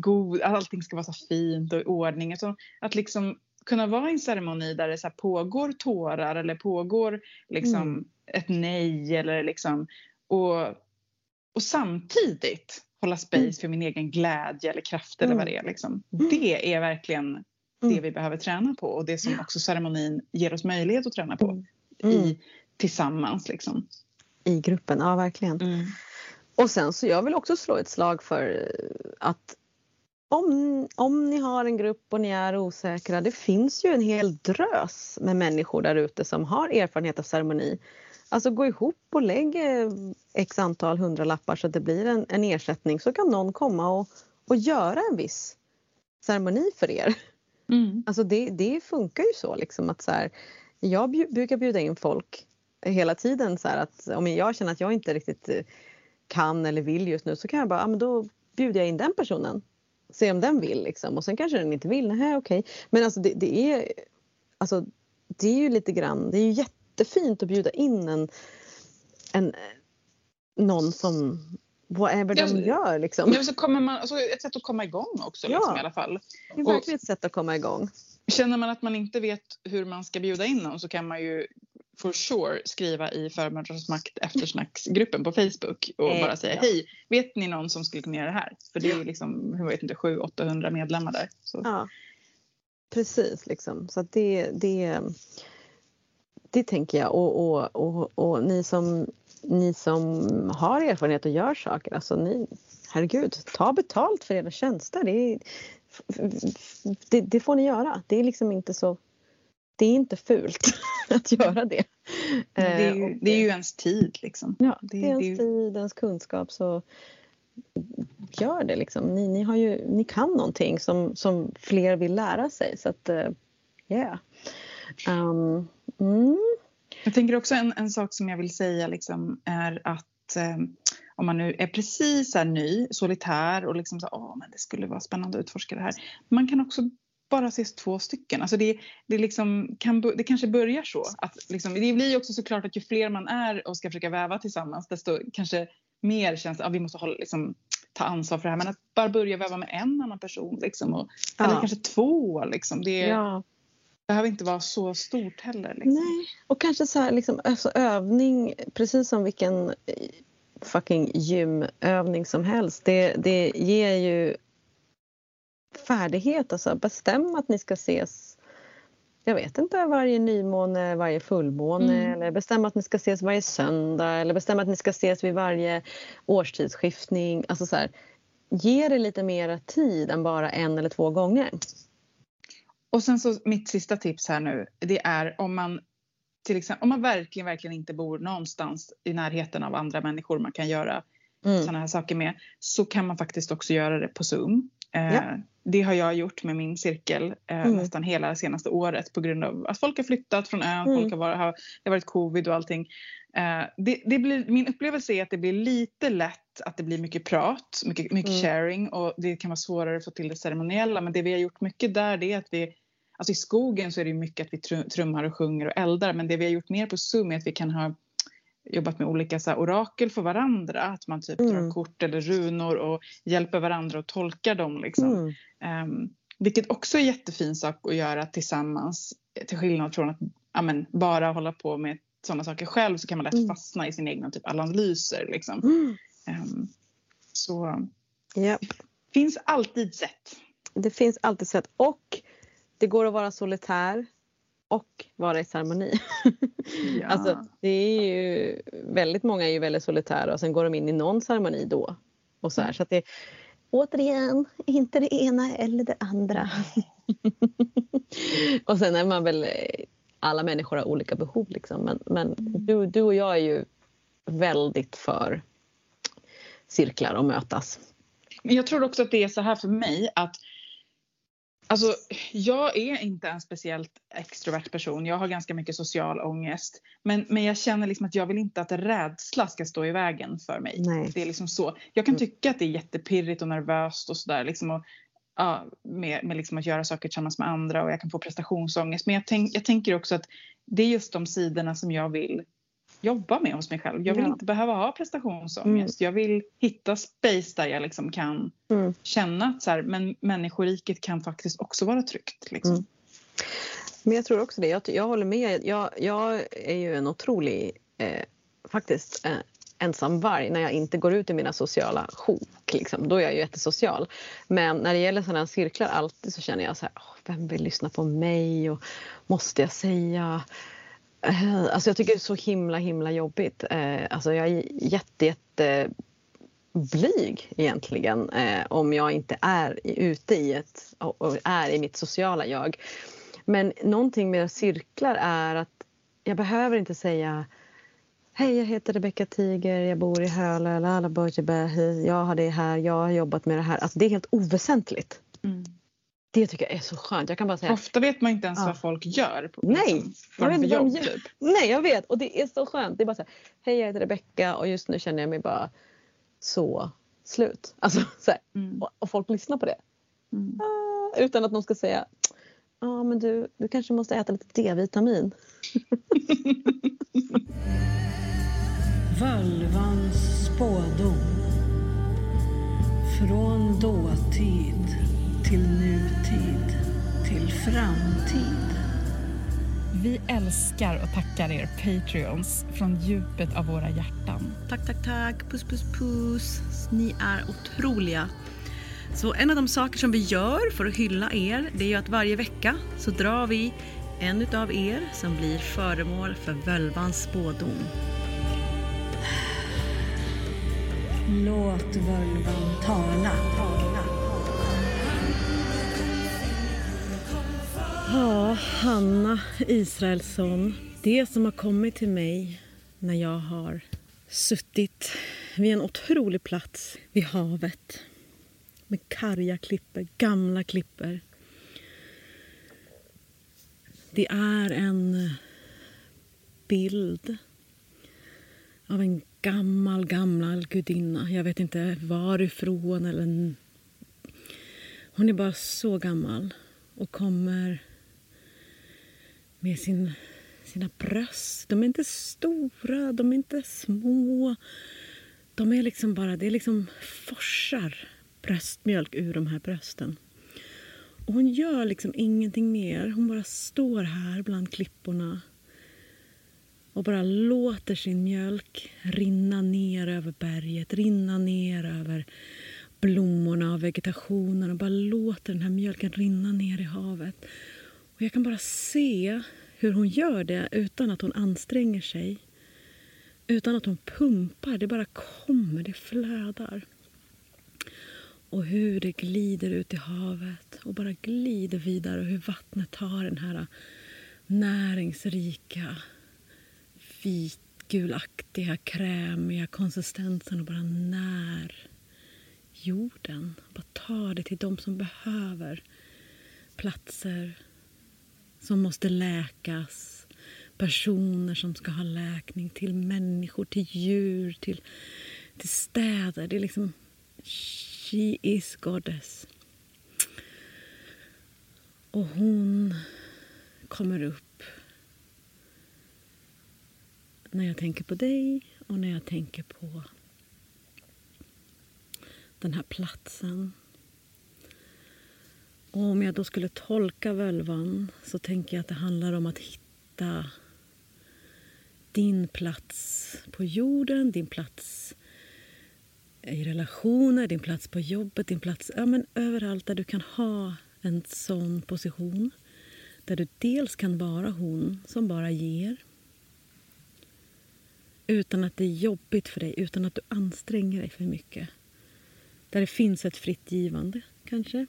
S1: god, att allting ska vara så fint och i ordning. Så att liksom kunna vara i en ceremoni där det så pågår tårar eller pågår liksom
S2: Mm.
S1: ett nej eller liksom och, och samtidigt hålla space
S2: Mm.
S1: för min egen glädje eller kraft eller vad
S2: Mm.
S1: det är. Liksom.
S2: Mm.
S1: Det är verkligen det
S2: Mm.
S1: vi behöver träna på och det som också ceremonin ger oss möjlighet att träna på
S2: Mm. Mm.
S1: i, tillsammans. Liksom.
S2: I gruppen, ja verkligen. Och sen så jag vill också slå ett slag för att om, om ni har en grupp och ni är osäkra, det finns ju en hel drös med människor där ute som har erfarenhet av ceremoni. Alltså gå ihop och lägg eh, x antal hundralappar så att det blir en, en ersättning så kan någon komma och, och göra en viss ceremoni för er.
S1: Mm.
S2: Alltså det, det funkar ju så liksom att så här, jag bju, brukar bjuda in folk hela tiden så här att om jag känner att jag inte riktigt eh, kan eller vill just nu så kan jag bara, ja men då bjuder jag in den personen. Se om den vill liksom och sen kanske den inte vill, nej okej. Men alltså det, det är alltså det är ju lite grann, det är ju jättefint att bjuda in en, en någon som whatever
S1: Ja,
S2: de gör liksom.
S1: Men så kommer man, alltså ett sätt att komma igång också
S2: Ja.
S1: liksom, i alla fall.
S2: Det är verkligen ett sätt att komma igång.
S1: Känner man att man inte vet hur man ska bjuda in någon så kan man ju for sure skriva i Förmödrars makt eftersnacksgruppen på Facebook och
S2: Eh,
S1: bara säga
S2: ja.
S1: hej, vet ni någon som skulle kunna göra det här? För det är liksom, jag vet inte, 700-800 medlemmar där. Så.
S2: Ja, precis liksom. Så att det, det, det tänker jag. Och, och, och, och ni, som, ni som har erfarenhet och gör saker, alltså ni, herregud, ta betalt för era tjänster. Det, är, det, det får ni göra. Det är liksom inte så, det är inte fult (laughs) att göra det.
S1: Det, är
S2: Eh,
S1: ju,
S2: och-
S1: det är ju ens tid liksom.
S2: Ja,
S1: det-
S2: det är ens
S1: det är ju-
S2: tid, ens kunskap så gör det liksom. Ni, ni, har ju, ni kan någonting som, som fler vill lära sig så att eh, yeah. Um, mm,
S1: Jag tänker också en, en sak som jag vill säga liksom är att, eh, om man nu är precis så här ny, solitär och liksom så åh men det skulle vara spännande att utforska det här. Man kan också bara ses två stycken. Alltså det, det, liksom kan, det kanske börjar så. Att liksom, det blir också såklart att ju fler man är och ska försöka väva tillsammans desto kanske mer känns det att ja, vi måste hålla, liksom, ta ansvar för det här. Men att bara börja väva med en annan person liksom, och,
S2: Ja.
S1: eller kanske två. Liksom. Det
S2: Ja.
S1: behöver inte vara så stort heller. Liksom.
S2: Nej, och kanske så här liksom, alltså övning, precis som vilken fucking gymövning som helst. Det, det ger ju färdighet. Alltså bestäm att ni ska ses jag vet inte, varje nymåne, varje fullmåne
S1: Mm.
S2: eller bestäm att ni ska ses varje söndag eller bestäm att ni ska ses vid varje årstidsskiftning. Alltså så här, ge det lite mera tid än bara en eller två gånger.
S1: Och sen så mitt sista tips här nu, det är om man till exempel om man verkligen, verkligen inte bor någonstans i närheten av andra människor man kan göra
S2: Mm.
S1: sådana här saker med så kan man faktiskt också göra det på Zoom. Eh,
S2: Ja.
S1: Det har jag gjort med min cirkel eh,
S2: Mm.
S1: nästan hela senaste året på grund av att folk har flyttat från ön,
S2: Mm.
S1: folk har varit, har, det har varit covid och allting. Eh, det, det blir, min upplevelse är att det blir lite lätt att det blir mycket prat, mycket, mycket
S2: Mm.
S1: sharing och det kan vara svårare att få till det ceremoniella men det vi har gjort mycket där det är att vi Alltså i skogen så är det mycket att vi tru- trummar och sjunger och eldar men det vi har gjort mer på Zoom är att vi kan ha jobbat med olika så här, orakel för varandra. Att man typ
S2: Mm.
S1: drar kort eller runor och hjälper varandra och tolkar dem. Liksom.
S2: Mm.
S1: Ehm, vilket också är en jättefin sak att göra tillsammans. Till skillnad från att ja, men, bara hålla på med sådana saker själv så kan man lätt
S2: Mm.
S1: fastna i sin egna typ analyser. Liksom. Ehm, så
S2: Ja.
S1: finns alltid sätt.
S2: Det finns alltid sätt. Och det går att vara solitär och vara i ceremoni.
S1: Ja.
S2: Alltså, det är ju, väldigt många är ju väldigt solitära och sen går de in i någon ceremoni då. Och så här,
S1: Mm.
S2: så att det återigen, inte det ena eller det andra. (laughs) och sen är man väl, eh, alla människor har olika behov liksom. Men, men du, du och jag är ju väldigt för cirklar och mötas.
S1: Jag tror också att det är så här för mig att Alltså, jag är inte en speciellt extrovert person. Jag har ganska mycket social ångest. Men, men jag känner liksom att jag vill inte att rädsla ska stå i vägen för mig.
S2: Nej.
S1: Det är liksom så. Jag kan
S2: Mm.
S1: tycka att det är jättepirrigt och nervöst och sådär. Liksom och, ja, med med liksom att göra saker tillsammans med andra och jag kan få prestationsångest. Men jag, tänk, jag tänker också att det är just de sidorna som jag vill jobba med hos mig själv. Jag vill
S2: Ja.
S1: inte behöva ha prestationsångest. Jag vill hitta space där jag liksom kan
S2: Mm.
S1: känna att så här, men människoriket kan faktiskt också vara tryggt. Liksom.
S2: Mm. Men jag tror också det. Jag, jag håller med. Jag, jag är ju en otrolig, eh, faktiskt, eh, ensam varg när jag inte går ut i mina sociala sjok. Liksom. Då är jag ju jättesocial. Men när det gäller sådana cirklar alltid så känner jag så här, "Åh, vem vill lyssna på mig? Och måste jag säga? Eh, alltså jag tycker det är så himla himla jobbigt. Eh, alltså jag är jätte, jätte blyg egentligen eh, om jag inte är ute i ett och är i mitt sociala jag. Men någonting med cirklar är att jag behöver inte säga Hej, jag heter Rebecka Tiger, jag bor i Hölö, jag har det här, jag har jobbat med det här. Alltså det är helt oväsentligt.
S1: Mm.
S2: Det tycker jag är så skönt. Jag kan bara säga
S1: Ofta vet man inte ens
S2: Ja.
S1: vad folk gör. På,
S2: Nej,
S1: liksom,
S2: jag vet inte
S1: jobb typ.
S2: Nej, jag vet. Och det är så skönt. Det är bara så här, hej jag heter Rebecca och just nu känner jag mig bara så slut. Alltså så här,
S1: Mm.
S2: och, och folk lyssnar på det.
S1: Mm.
S2: Ah, utan att någon ska säga Ja men du, du kanske måste äta lite D-vitamin. (laughs)
S4: Völvans spådom. Från dåtid till nutid till framtid.
S5: Vi älskar och tackar er Patreons från djupet av våra hjärtan.
S6: Tack, tack, tack. Puss, puss, puss. Ni är otroliga. Så en av de saker som vi gör för att hylla er, det är ju att varje vecka så drar vi en utav er som blir föremål för völvans spådom.
S4: Låt völvan tala. tala.
S6: Ja, Hanna Israelsson. Det som har kommit till mig när jag har suttit vid en otrolig plats vid havet med karga klippor, gamla klippor. Det är en bild av en
S2: gammal, gammal gudinna. Jag vet inte varifrån eller... Hon är bara så gammal och kommer med sin, sina bröst. De är inte stora, de är inte små. De är liksom bara, det är liksom forsar bröstmjölk ur de här brösten. Och hon gör liksom ingenting mer. Hon bara står här bland klipporna och bara låter sin mjölk rinna ner över berget, rinna ner över blommorna och vegetationen och bara låter den här mjölken rinna ner i havet. Och jag kan bara se hur hon gör det utan att hon anstränger sig. Utan att hon pumpar, det bara kommer, det flödar. Och hur det glider ut i havet och bara glider vidare och hur vattnet tar den här näringsrika, vitgulaktiga, krämiga konsistensen och bara när jorden. Bara tar det till de som behöver platser som måste läkas personer som ska ha läkning, till människor, till djur, till, till städer. Det är liksom... She is goddess. Och hon kommer upp när jag tänker på dig och när jag tänker på den här platsen. Och om jag då skulle tolka völvan så tänker jag att det handlar om att hitta din plats på jorden, din plats i relationer, din plats på jobbet, din plats ja, men överallt där du kan ha en sån position. Där du dels kan vara hon som bara ger utan att det är jobbigt för dig, utan att du anstränger dig för mycket. Där det finns ett fritt givande, kanske.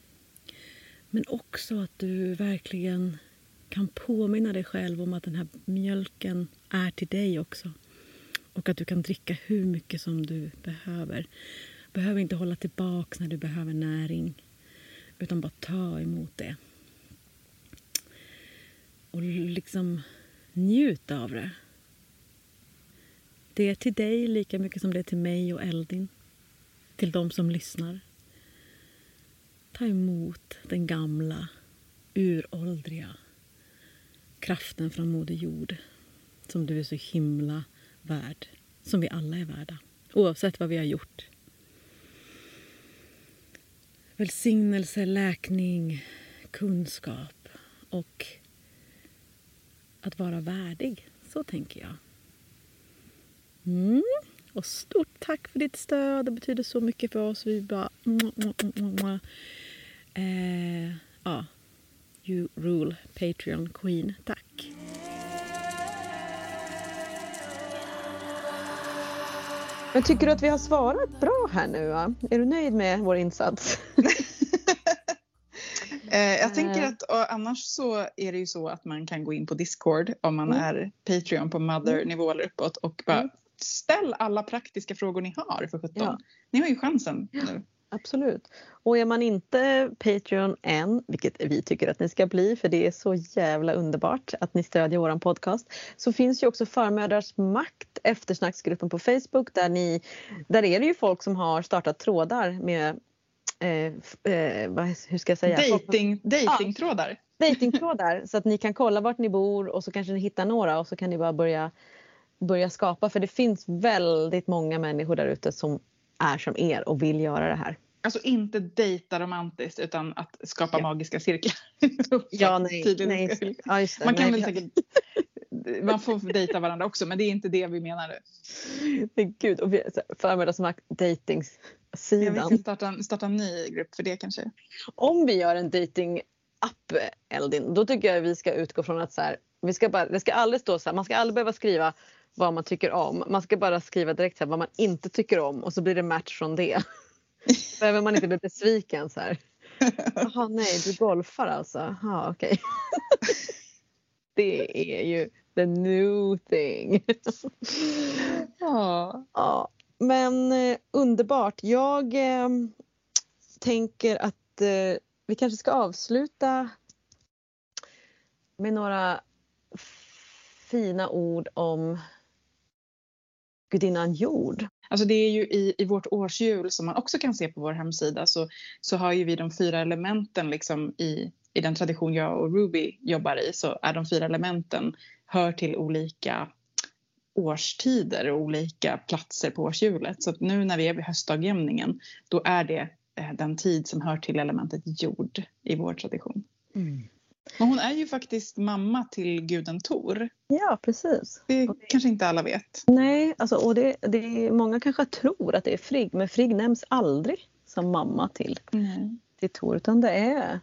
S2: Men också att du verkligen kan påminna dig själv om att den här mjölken är till dig också. Och att du kan dricka hur mycket som du behöver. Behöver inte hålla tillbaka när du behöver näring. Utan bara ta emot det. Och liksom njuta av det. Det är till dig lika mycket som det är till mig och Eldin. Till de som lyssnar. Ta emot den gamla, uråldriga kraften från Moder Jord som du är så himla värd, som vi alla är värda, oavsett vad vi har gjort. Välsignelse, läkning, kunskap och att vara värdig. Så tänker jag. Mm. Och stort tack för ditt stöd. Det betyder så mycket för oss. Vi bara... Eh, ja. You rule Patreon Queen. Tack.
S7: Men tycker du att vi har svarat bra här nu? Va? Är du nöjd med vår insats? (laughs)
S1: Eh, jag tänker att och annars så är det ju så att man kan gå in på Discord om man
S7: Mm.
S1: är Patreon på mother-nivå eller uppåt och bara
S7: Mm.
S1: ställ alla praktiska frågor ni har för 17.
S7: Ja.
S1: Ni har ju chansen nu.
S7: Absolut. Och är man inte Patreon än, vilket vi tycker att ni ska bli för det är så jävla underbart att ni stödjer våran podcast, så finns ju också Förmödrars makt eftersnacksgruppen på Facebook där, ni, där är det ju folk som har startat trådar med eh, eh, vad, hur ska jag säga?
S1: Dating, datingtrådar.
S7: Datingtrådar så att ni kan kolla vart ni bor och så kanske ni hittar några och så kan ni bara börja, börja skapa för det finns väldigt många människor där ute som är som er och vill göra det här.
S1: Alltså inte dejta romantiskt utan att skapa
S7: Ja.
S1: magiska cirklar. (laughs)
S7: Ja, nej. Nej.
S1: vi-
S7: Ja, det.
S1: Man kan
S7: nej,
S1: väl säkert man får dejta varandra också men det är inte det vi menar nu.
S7: Men Gud, och vi, förmiddagsmakt
S1: Jag vill
S7: datingsidan.
S1: starta, starta en ny grupp för det kanske.
S7: Om vi gör en dating-app, Eldin, då tycker jag vi ska utgå från att så här, vi ska bara, det ska aldrig stå så här, man ska aldrig behöva skriva vad man tycker om. Man ska bara skriva direkt här, vad man inte tycker om och så blir det match från det. (laughs) Behöver man inte bli besviken så här. (laughs) Jaha, nej, du golfar alltså? Jaha, okej. (laughs) Det är ju the new thing.
S1: Ja.
S7: Ja, men eh, underbart. Jag eh, tänker att eh, vi kanske ska avsluta med några fina ord om
S2: gudinnan jord.
S1: Alltså det är ju i, i vårt årshjul som man också kan se på vår hemsida så, så har ju vi de fyra elementen liksom i, i den tradition jag och Ruby jobbar i så är de fyra elementen hör till olika årstider och olika platser på årshjulet. Så nu när vi är vid höstdagjämningen då är det eh, den tid som hör till elementet jord i vår tradition. Och hon är ju faktiskt mamma till guden Tor.
S2: Ja, precis.
S1: Det kanske inte alla vet.
S2: Nej, alltså, och det, det, många kanske tror att det är Frigg, men Frigg nämns aldrig som mamma till, till Tor, utan det är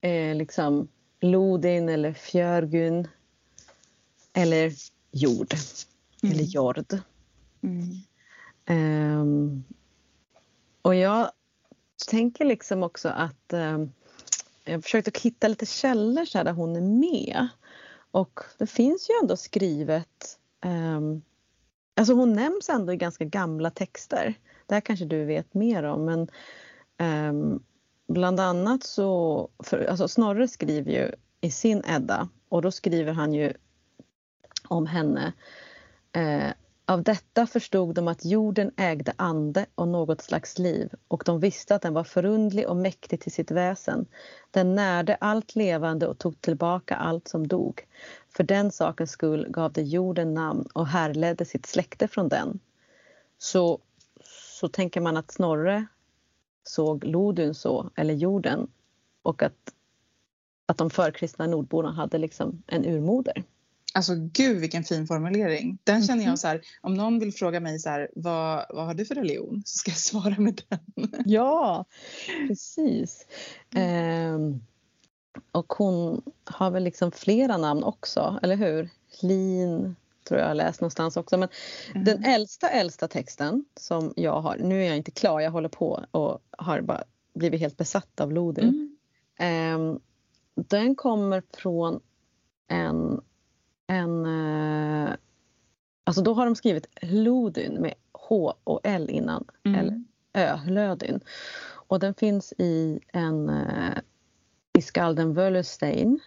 S2: eh, liksom Lodin eller Fjörgun eller jord.
S1: Mm.
S2: Eller jord.
S1: Mm.
S2: Ehm, och jag tänker liksom också att ehm, jag har försökt att hitta lite källor så här där hon är med. Och det finns ju ändå skrivet Um, Alltså hon nämns ändå i ganska gamla texter. Det här kanske du vet mer om men um, bland annat så, för, alltså Snorre skriver ju i sin Edda och då skriver han ju om henne. Eh, av detta förstod de att jorden ägde ande och något slags liv och de visste att den var förundlig och mäktig till sitt väsen. Den närde allt levande och tog tillbaka allt som dog. För den sakens skull gav det jorden namn och härledde sitt släkte från den. Så, så tänker man att Snorre såg Lodun så, eller jorden och att, att de förkristna nordborna hade liksom en urmoder.
S1: Alltså gud vilken fin formulering. Den känner jag så här, om någon vill fråga mig så här, vad, vad har du för religion? Så ska jag (laughs) svara med den.
S2: Ja, precis. Ehm, och hon har väl liksom flera namn också, eller hur? Lin tror jag har läst någonstans också. Men den äldsta äldsta texten som jag har, nu är jag inte klar, jag håller på och har bara blivit helt besatt av Lodin.
S1: Mm.
S2: Ehm, den kommer från en, en eh, alltså då har de skrivit Lodyn med H och L innan,
S1: Mm.
S2: eller Ö, Lödyn. Och den finns i en eh, i skalden Wöllestein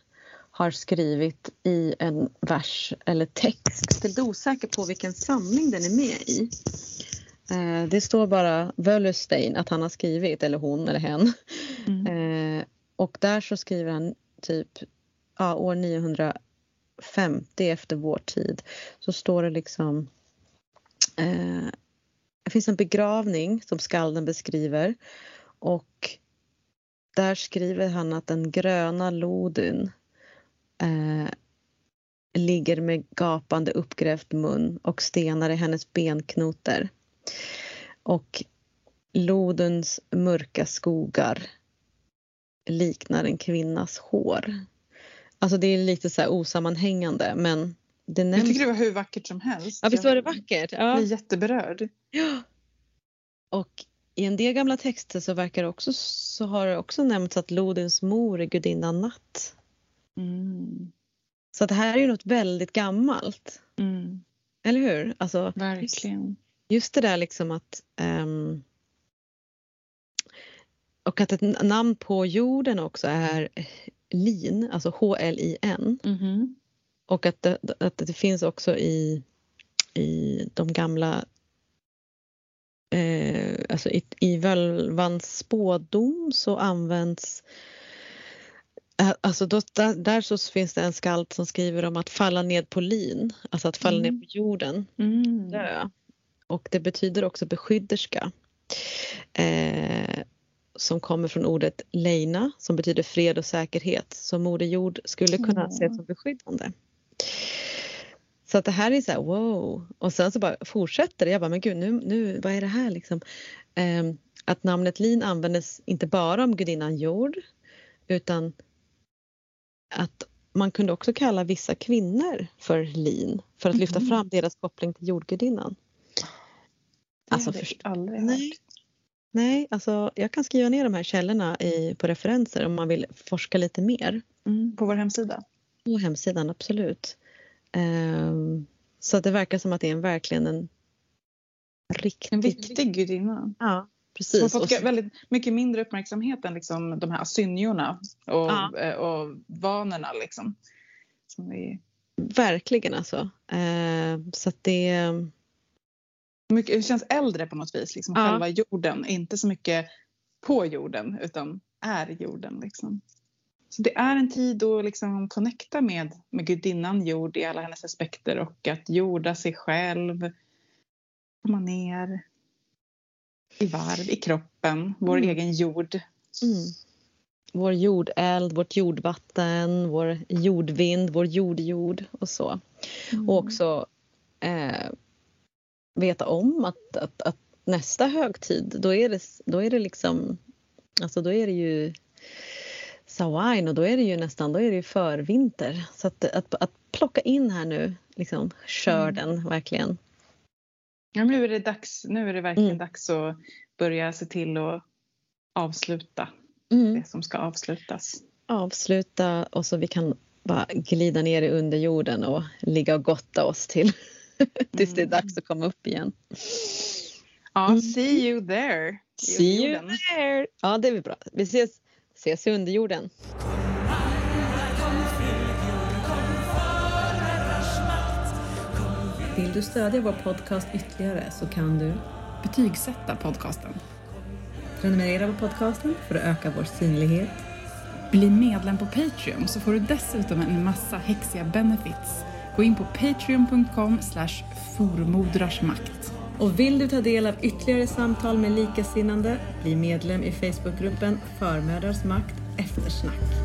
S2: har skrivit i en vers eller text. Jag är lite osäker på vilken samling den är med i. Eh, det står bara Wöllestein att han har skrivit, eller hon eller hen.
S1: Mm.
S2: Eh, och där så skriver han typ ja, år 50 efter vår tid. Så står det liksom eh, Det finns en begravning som skalden beskriver och där skriver han att den gröna lodyn eh, ligger med gapande uppgrävd mun och stenar i hennes benknotor. Och loduns mörka skogar liknar en kvinnas hår. Alltså det är lite så här osammanhängande men det
S1: Jag
S2: nämns.
S1: tycker det var hur vackert som helst.
S2: Ja visst var det
S1: Jag
S2: vackert?
S1: blir
S2: Ja.
S1: jätteberörd.
S2: Ja. Och i en del gamla texter så verkar det också så har det också nämnts att Lodins mor är gudinnan Natt.
S1: Mm.
S2: Så det här är ju något väldigt gammalt.
S1: Mm.
S2: Eller hur? Alltså, just,
S1: Verkligen.
S2: just det där liksom att ehm, och att ett namn på jorden också är lin, alltså H-L-I-N.
S1: Mhm.
S2: Och att det, att det finns också i, i de gamla eh, alltså i, i Völvans spådom så används eh, Alltså då, där, där så finns det en skald som skriver om att falla ned på lin, alltså att falla
S1: Mm.
S2: ner på jorden,
S1: Mm.
S2: dö. Och det betyder också beskydderska. Eh, som kommer från ordet leina som betyder fred och säkerhet. Så Moder Jord skulle kunna ses som beskyddande. Så att det här är så här wow. Och sen så bara fortsätter det. Jag bara men gud nu, nu vad är det här liksom? Ehm, att namnet lin användes inte bara om gudinnan jord utan att man kunde också kalla vissa kvinnor för lin för att lyfta
S1: Mhm.
S2: fram deras koppling till jordgudinnan.
S1: Det
S2: Alltså,
S1: hade jag
S2: först-
S1: aldrig hört.
S2: Nej. Nej, alltså jag kan skriva ner de här källorna i, på referenser om man vill forska lite mer.
S1: Mm. På vår hemsida.
S2: På hemsidan, absolut. Ehm, så att det verkar som att det är en, verkligen en riktig...
S1: En viktig gudinna.
S2: Ja, precis.
S1: fått
S2: Och så-
S1: väldigt mycket mindre uppmärksamhet än liksom de här asynjorna och,
S2: Ja.
S1: eh, och vanerna. Liksom. Som vi...
S2: Verkligen alltså. Ehm, så att det...
S1: mycket, det känns äldre på något vis. Liksom,
S2: Ja.
S1: Själva jorden. Inte så mycket på jorden utan är jorden. Liksom. Så det är en tid att liksom connecta med, med gudinnan jord i alla hennes aspekter och att jorda sig själv. Komma ner i varv i kroppen, vår
S2: Mm.
S1: egen jord.
S2: Mm. Vår jordeld, vårt jordvatten, vår jordvind, vår jordjord och så. Och också eh, veta om att, att, att nästa högtid, då är det, då är det liksom, alltså då är det ju Samhain och då är det ju nästan, då är det ju förvinter. Så att, att, att plocka in här nu, liksom skörden verkligen.
S1: Ja, nu är det dags, nu är det verkligen
S2: Mm.
S1: dags att börja se till att avsluta
S2: Mm.
S1: det som ska avslutas.
S2: Avsluta och så vi kan bara glida ner i underjorden och ligga och gotta oss till (laughs) tills det är dags att komma upp igen.
S1: Ja,
S2: Mm.
S1: see you there.
S2: See you there! Ja, det blir bra. Vi ses, ses i underjorden.
S6: Vill du stödja vår podcast ytterligare så kan du
S5: Betygsätta podcasten.
S6: prenumerera på podcasten för att öka vår synlighet.
S5: Bli medlem på Patreon så får du dessutom en massa häxiga benefits. Gå in på patreon.com slash formodrarsmakt.
S6: Och vill du ta del av ytterligare samtal med likasinnande, bli medlem i Facebookgruppen Förmödrars makt eftersnack.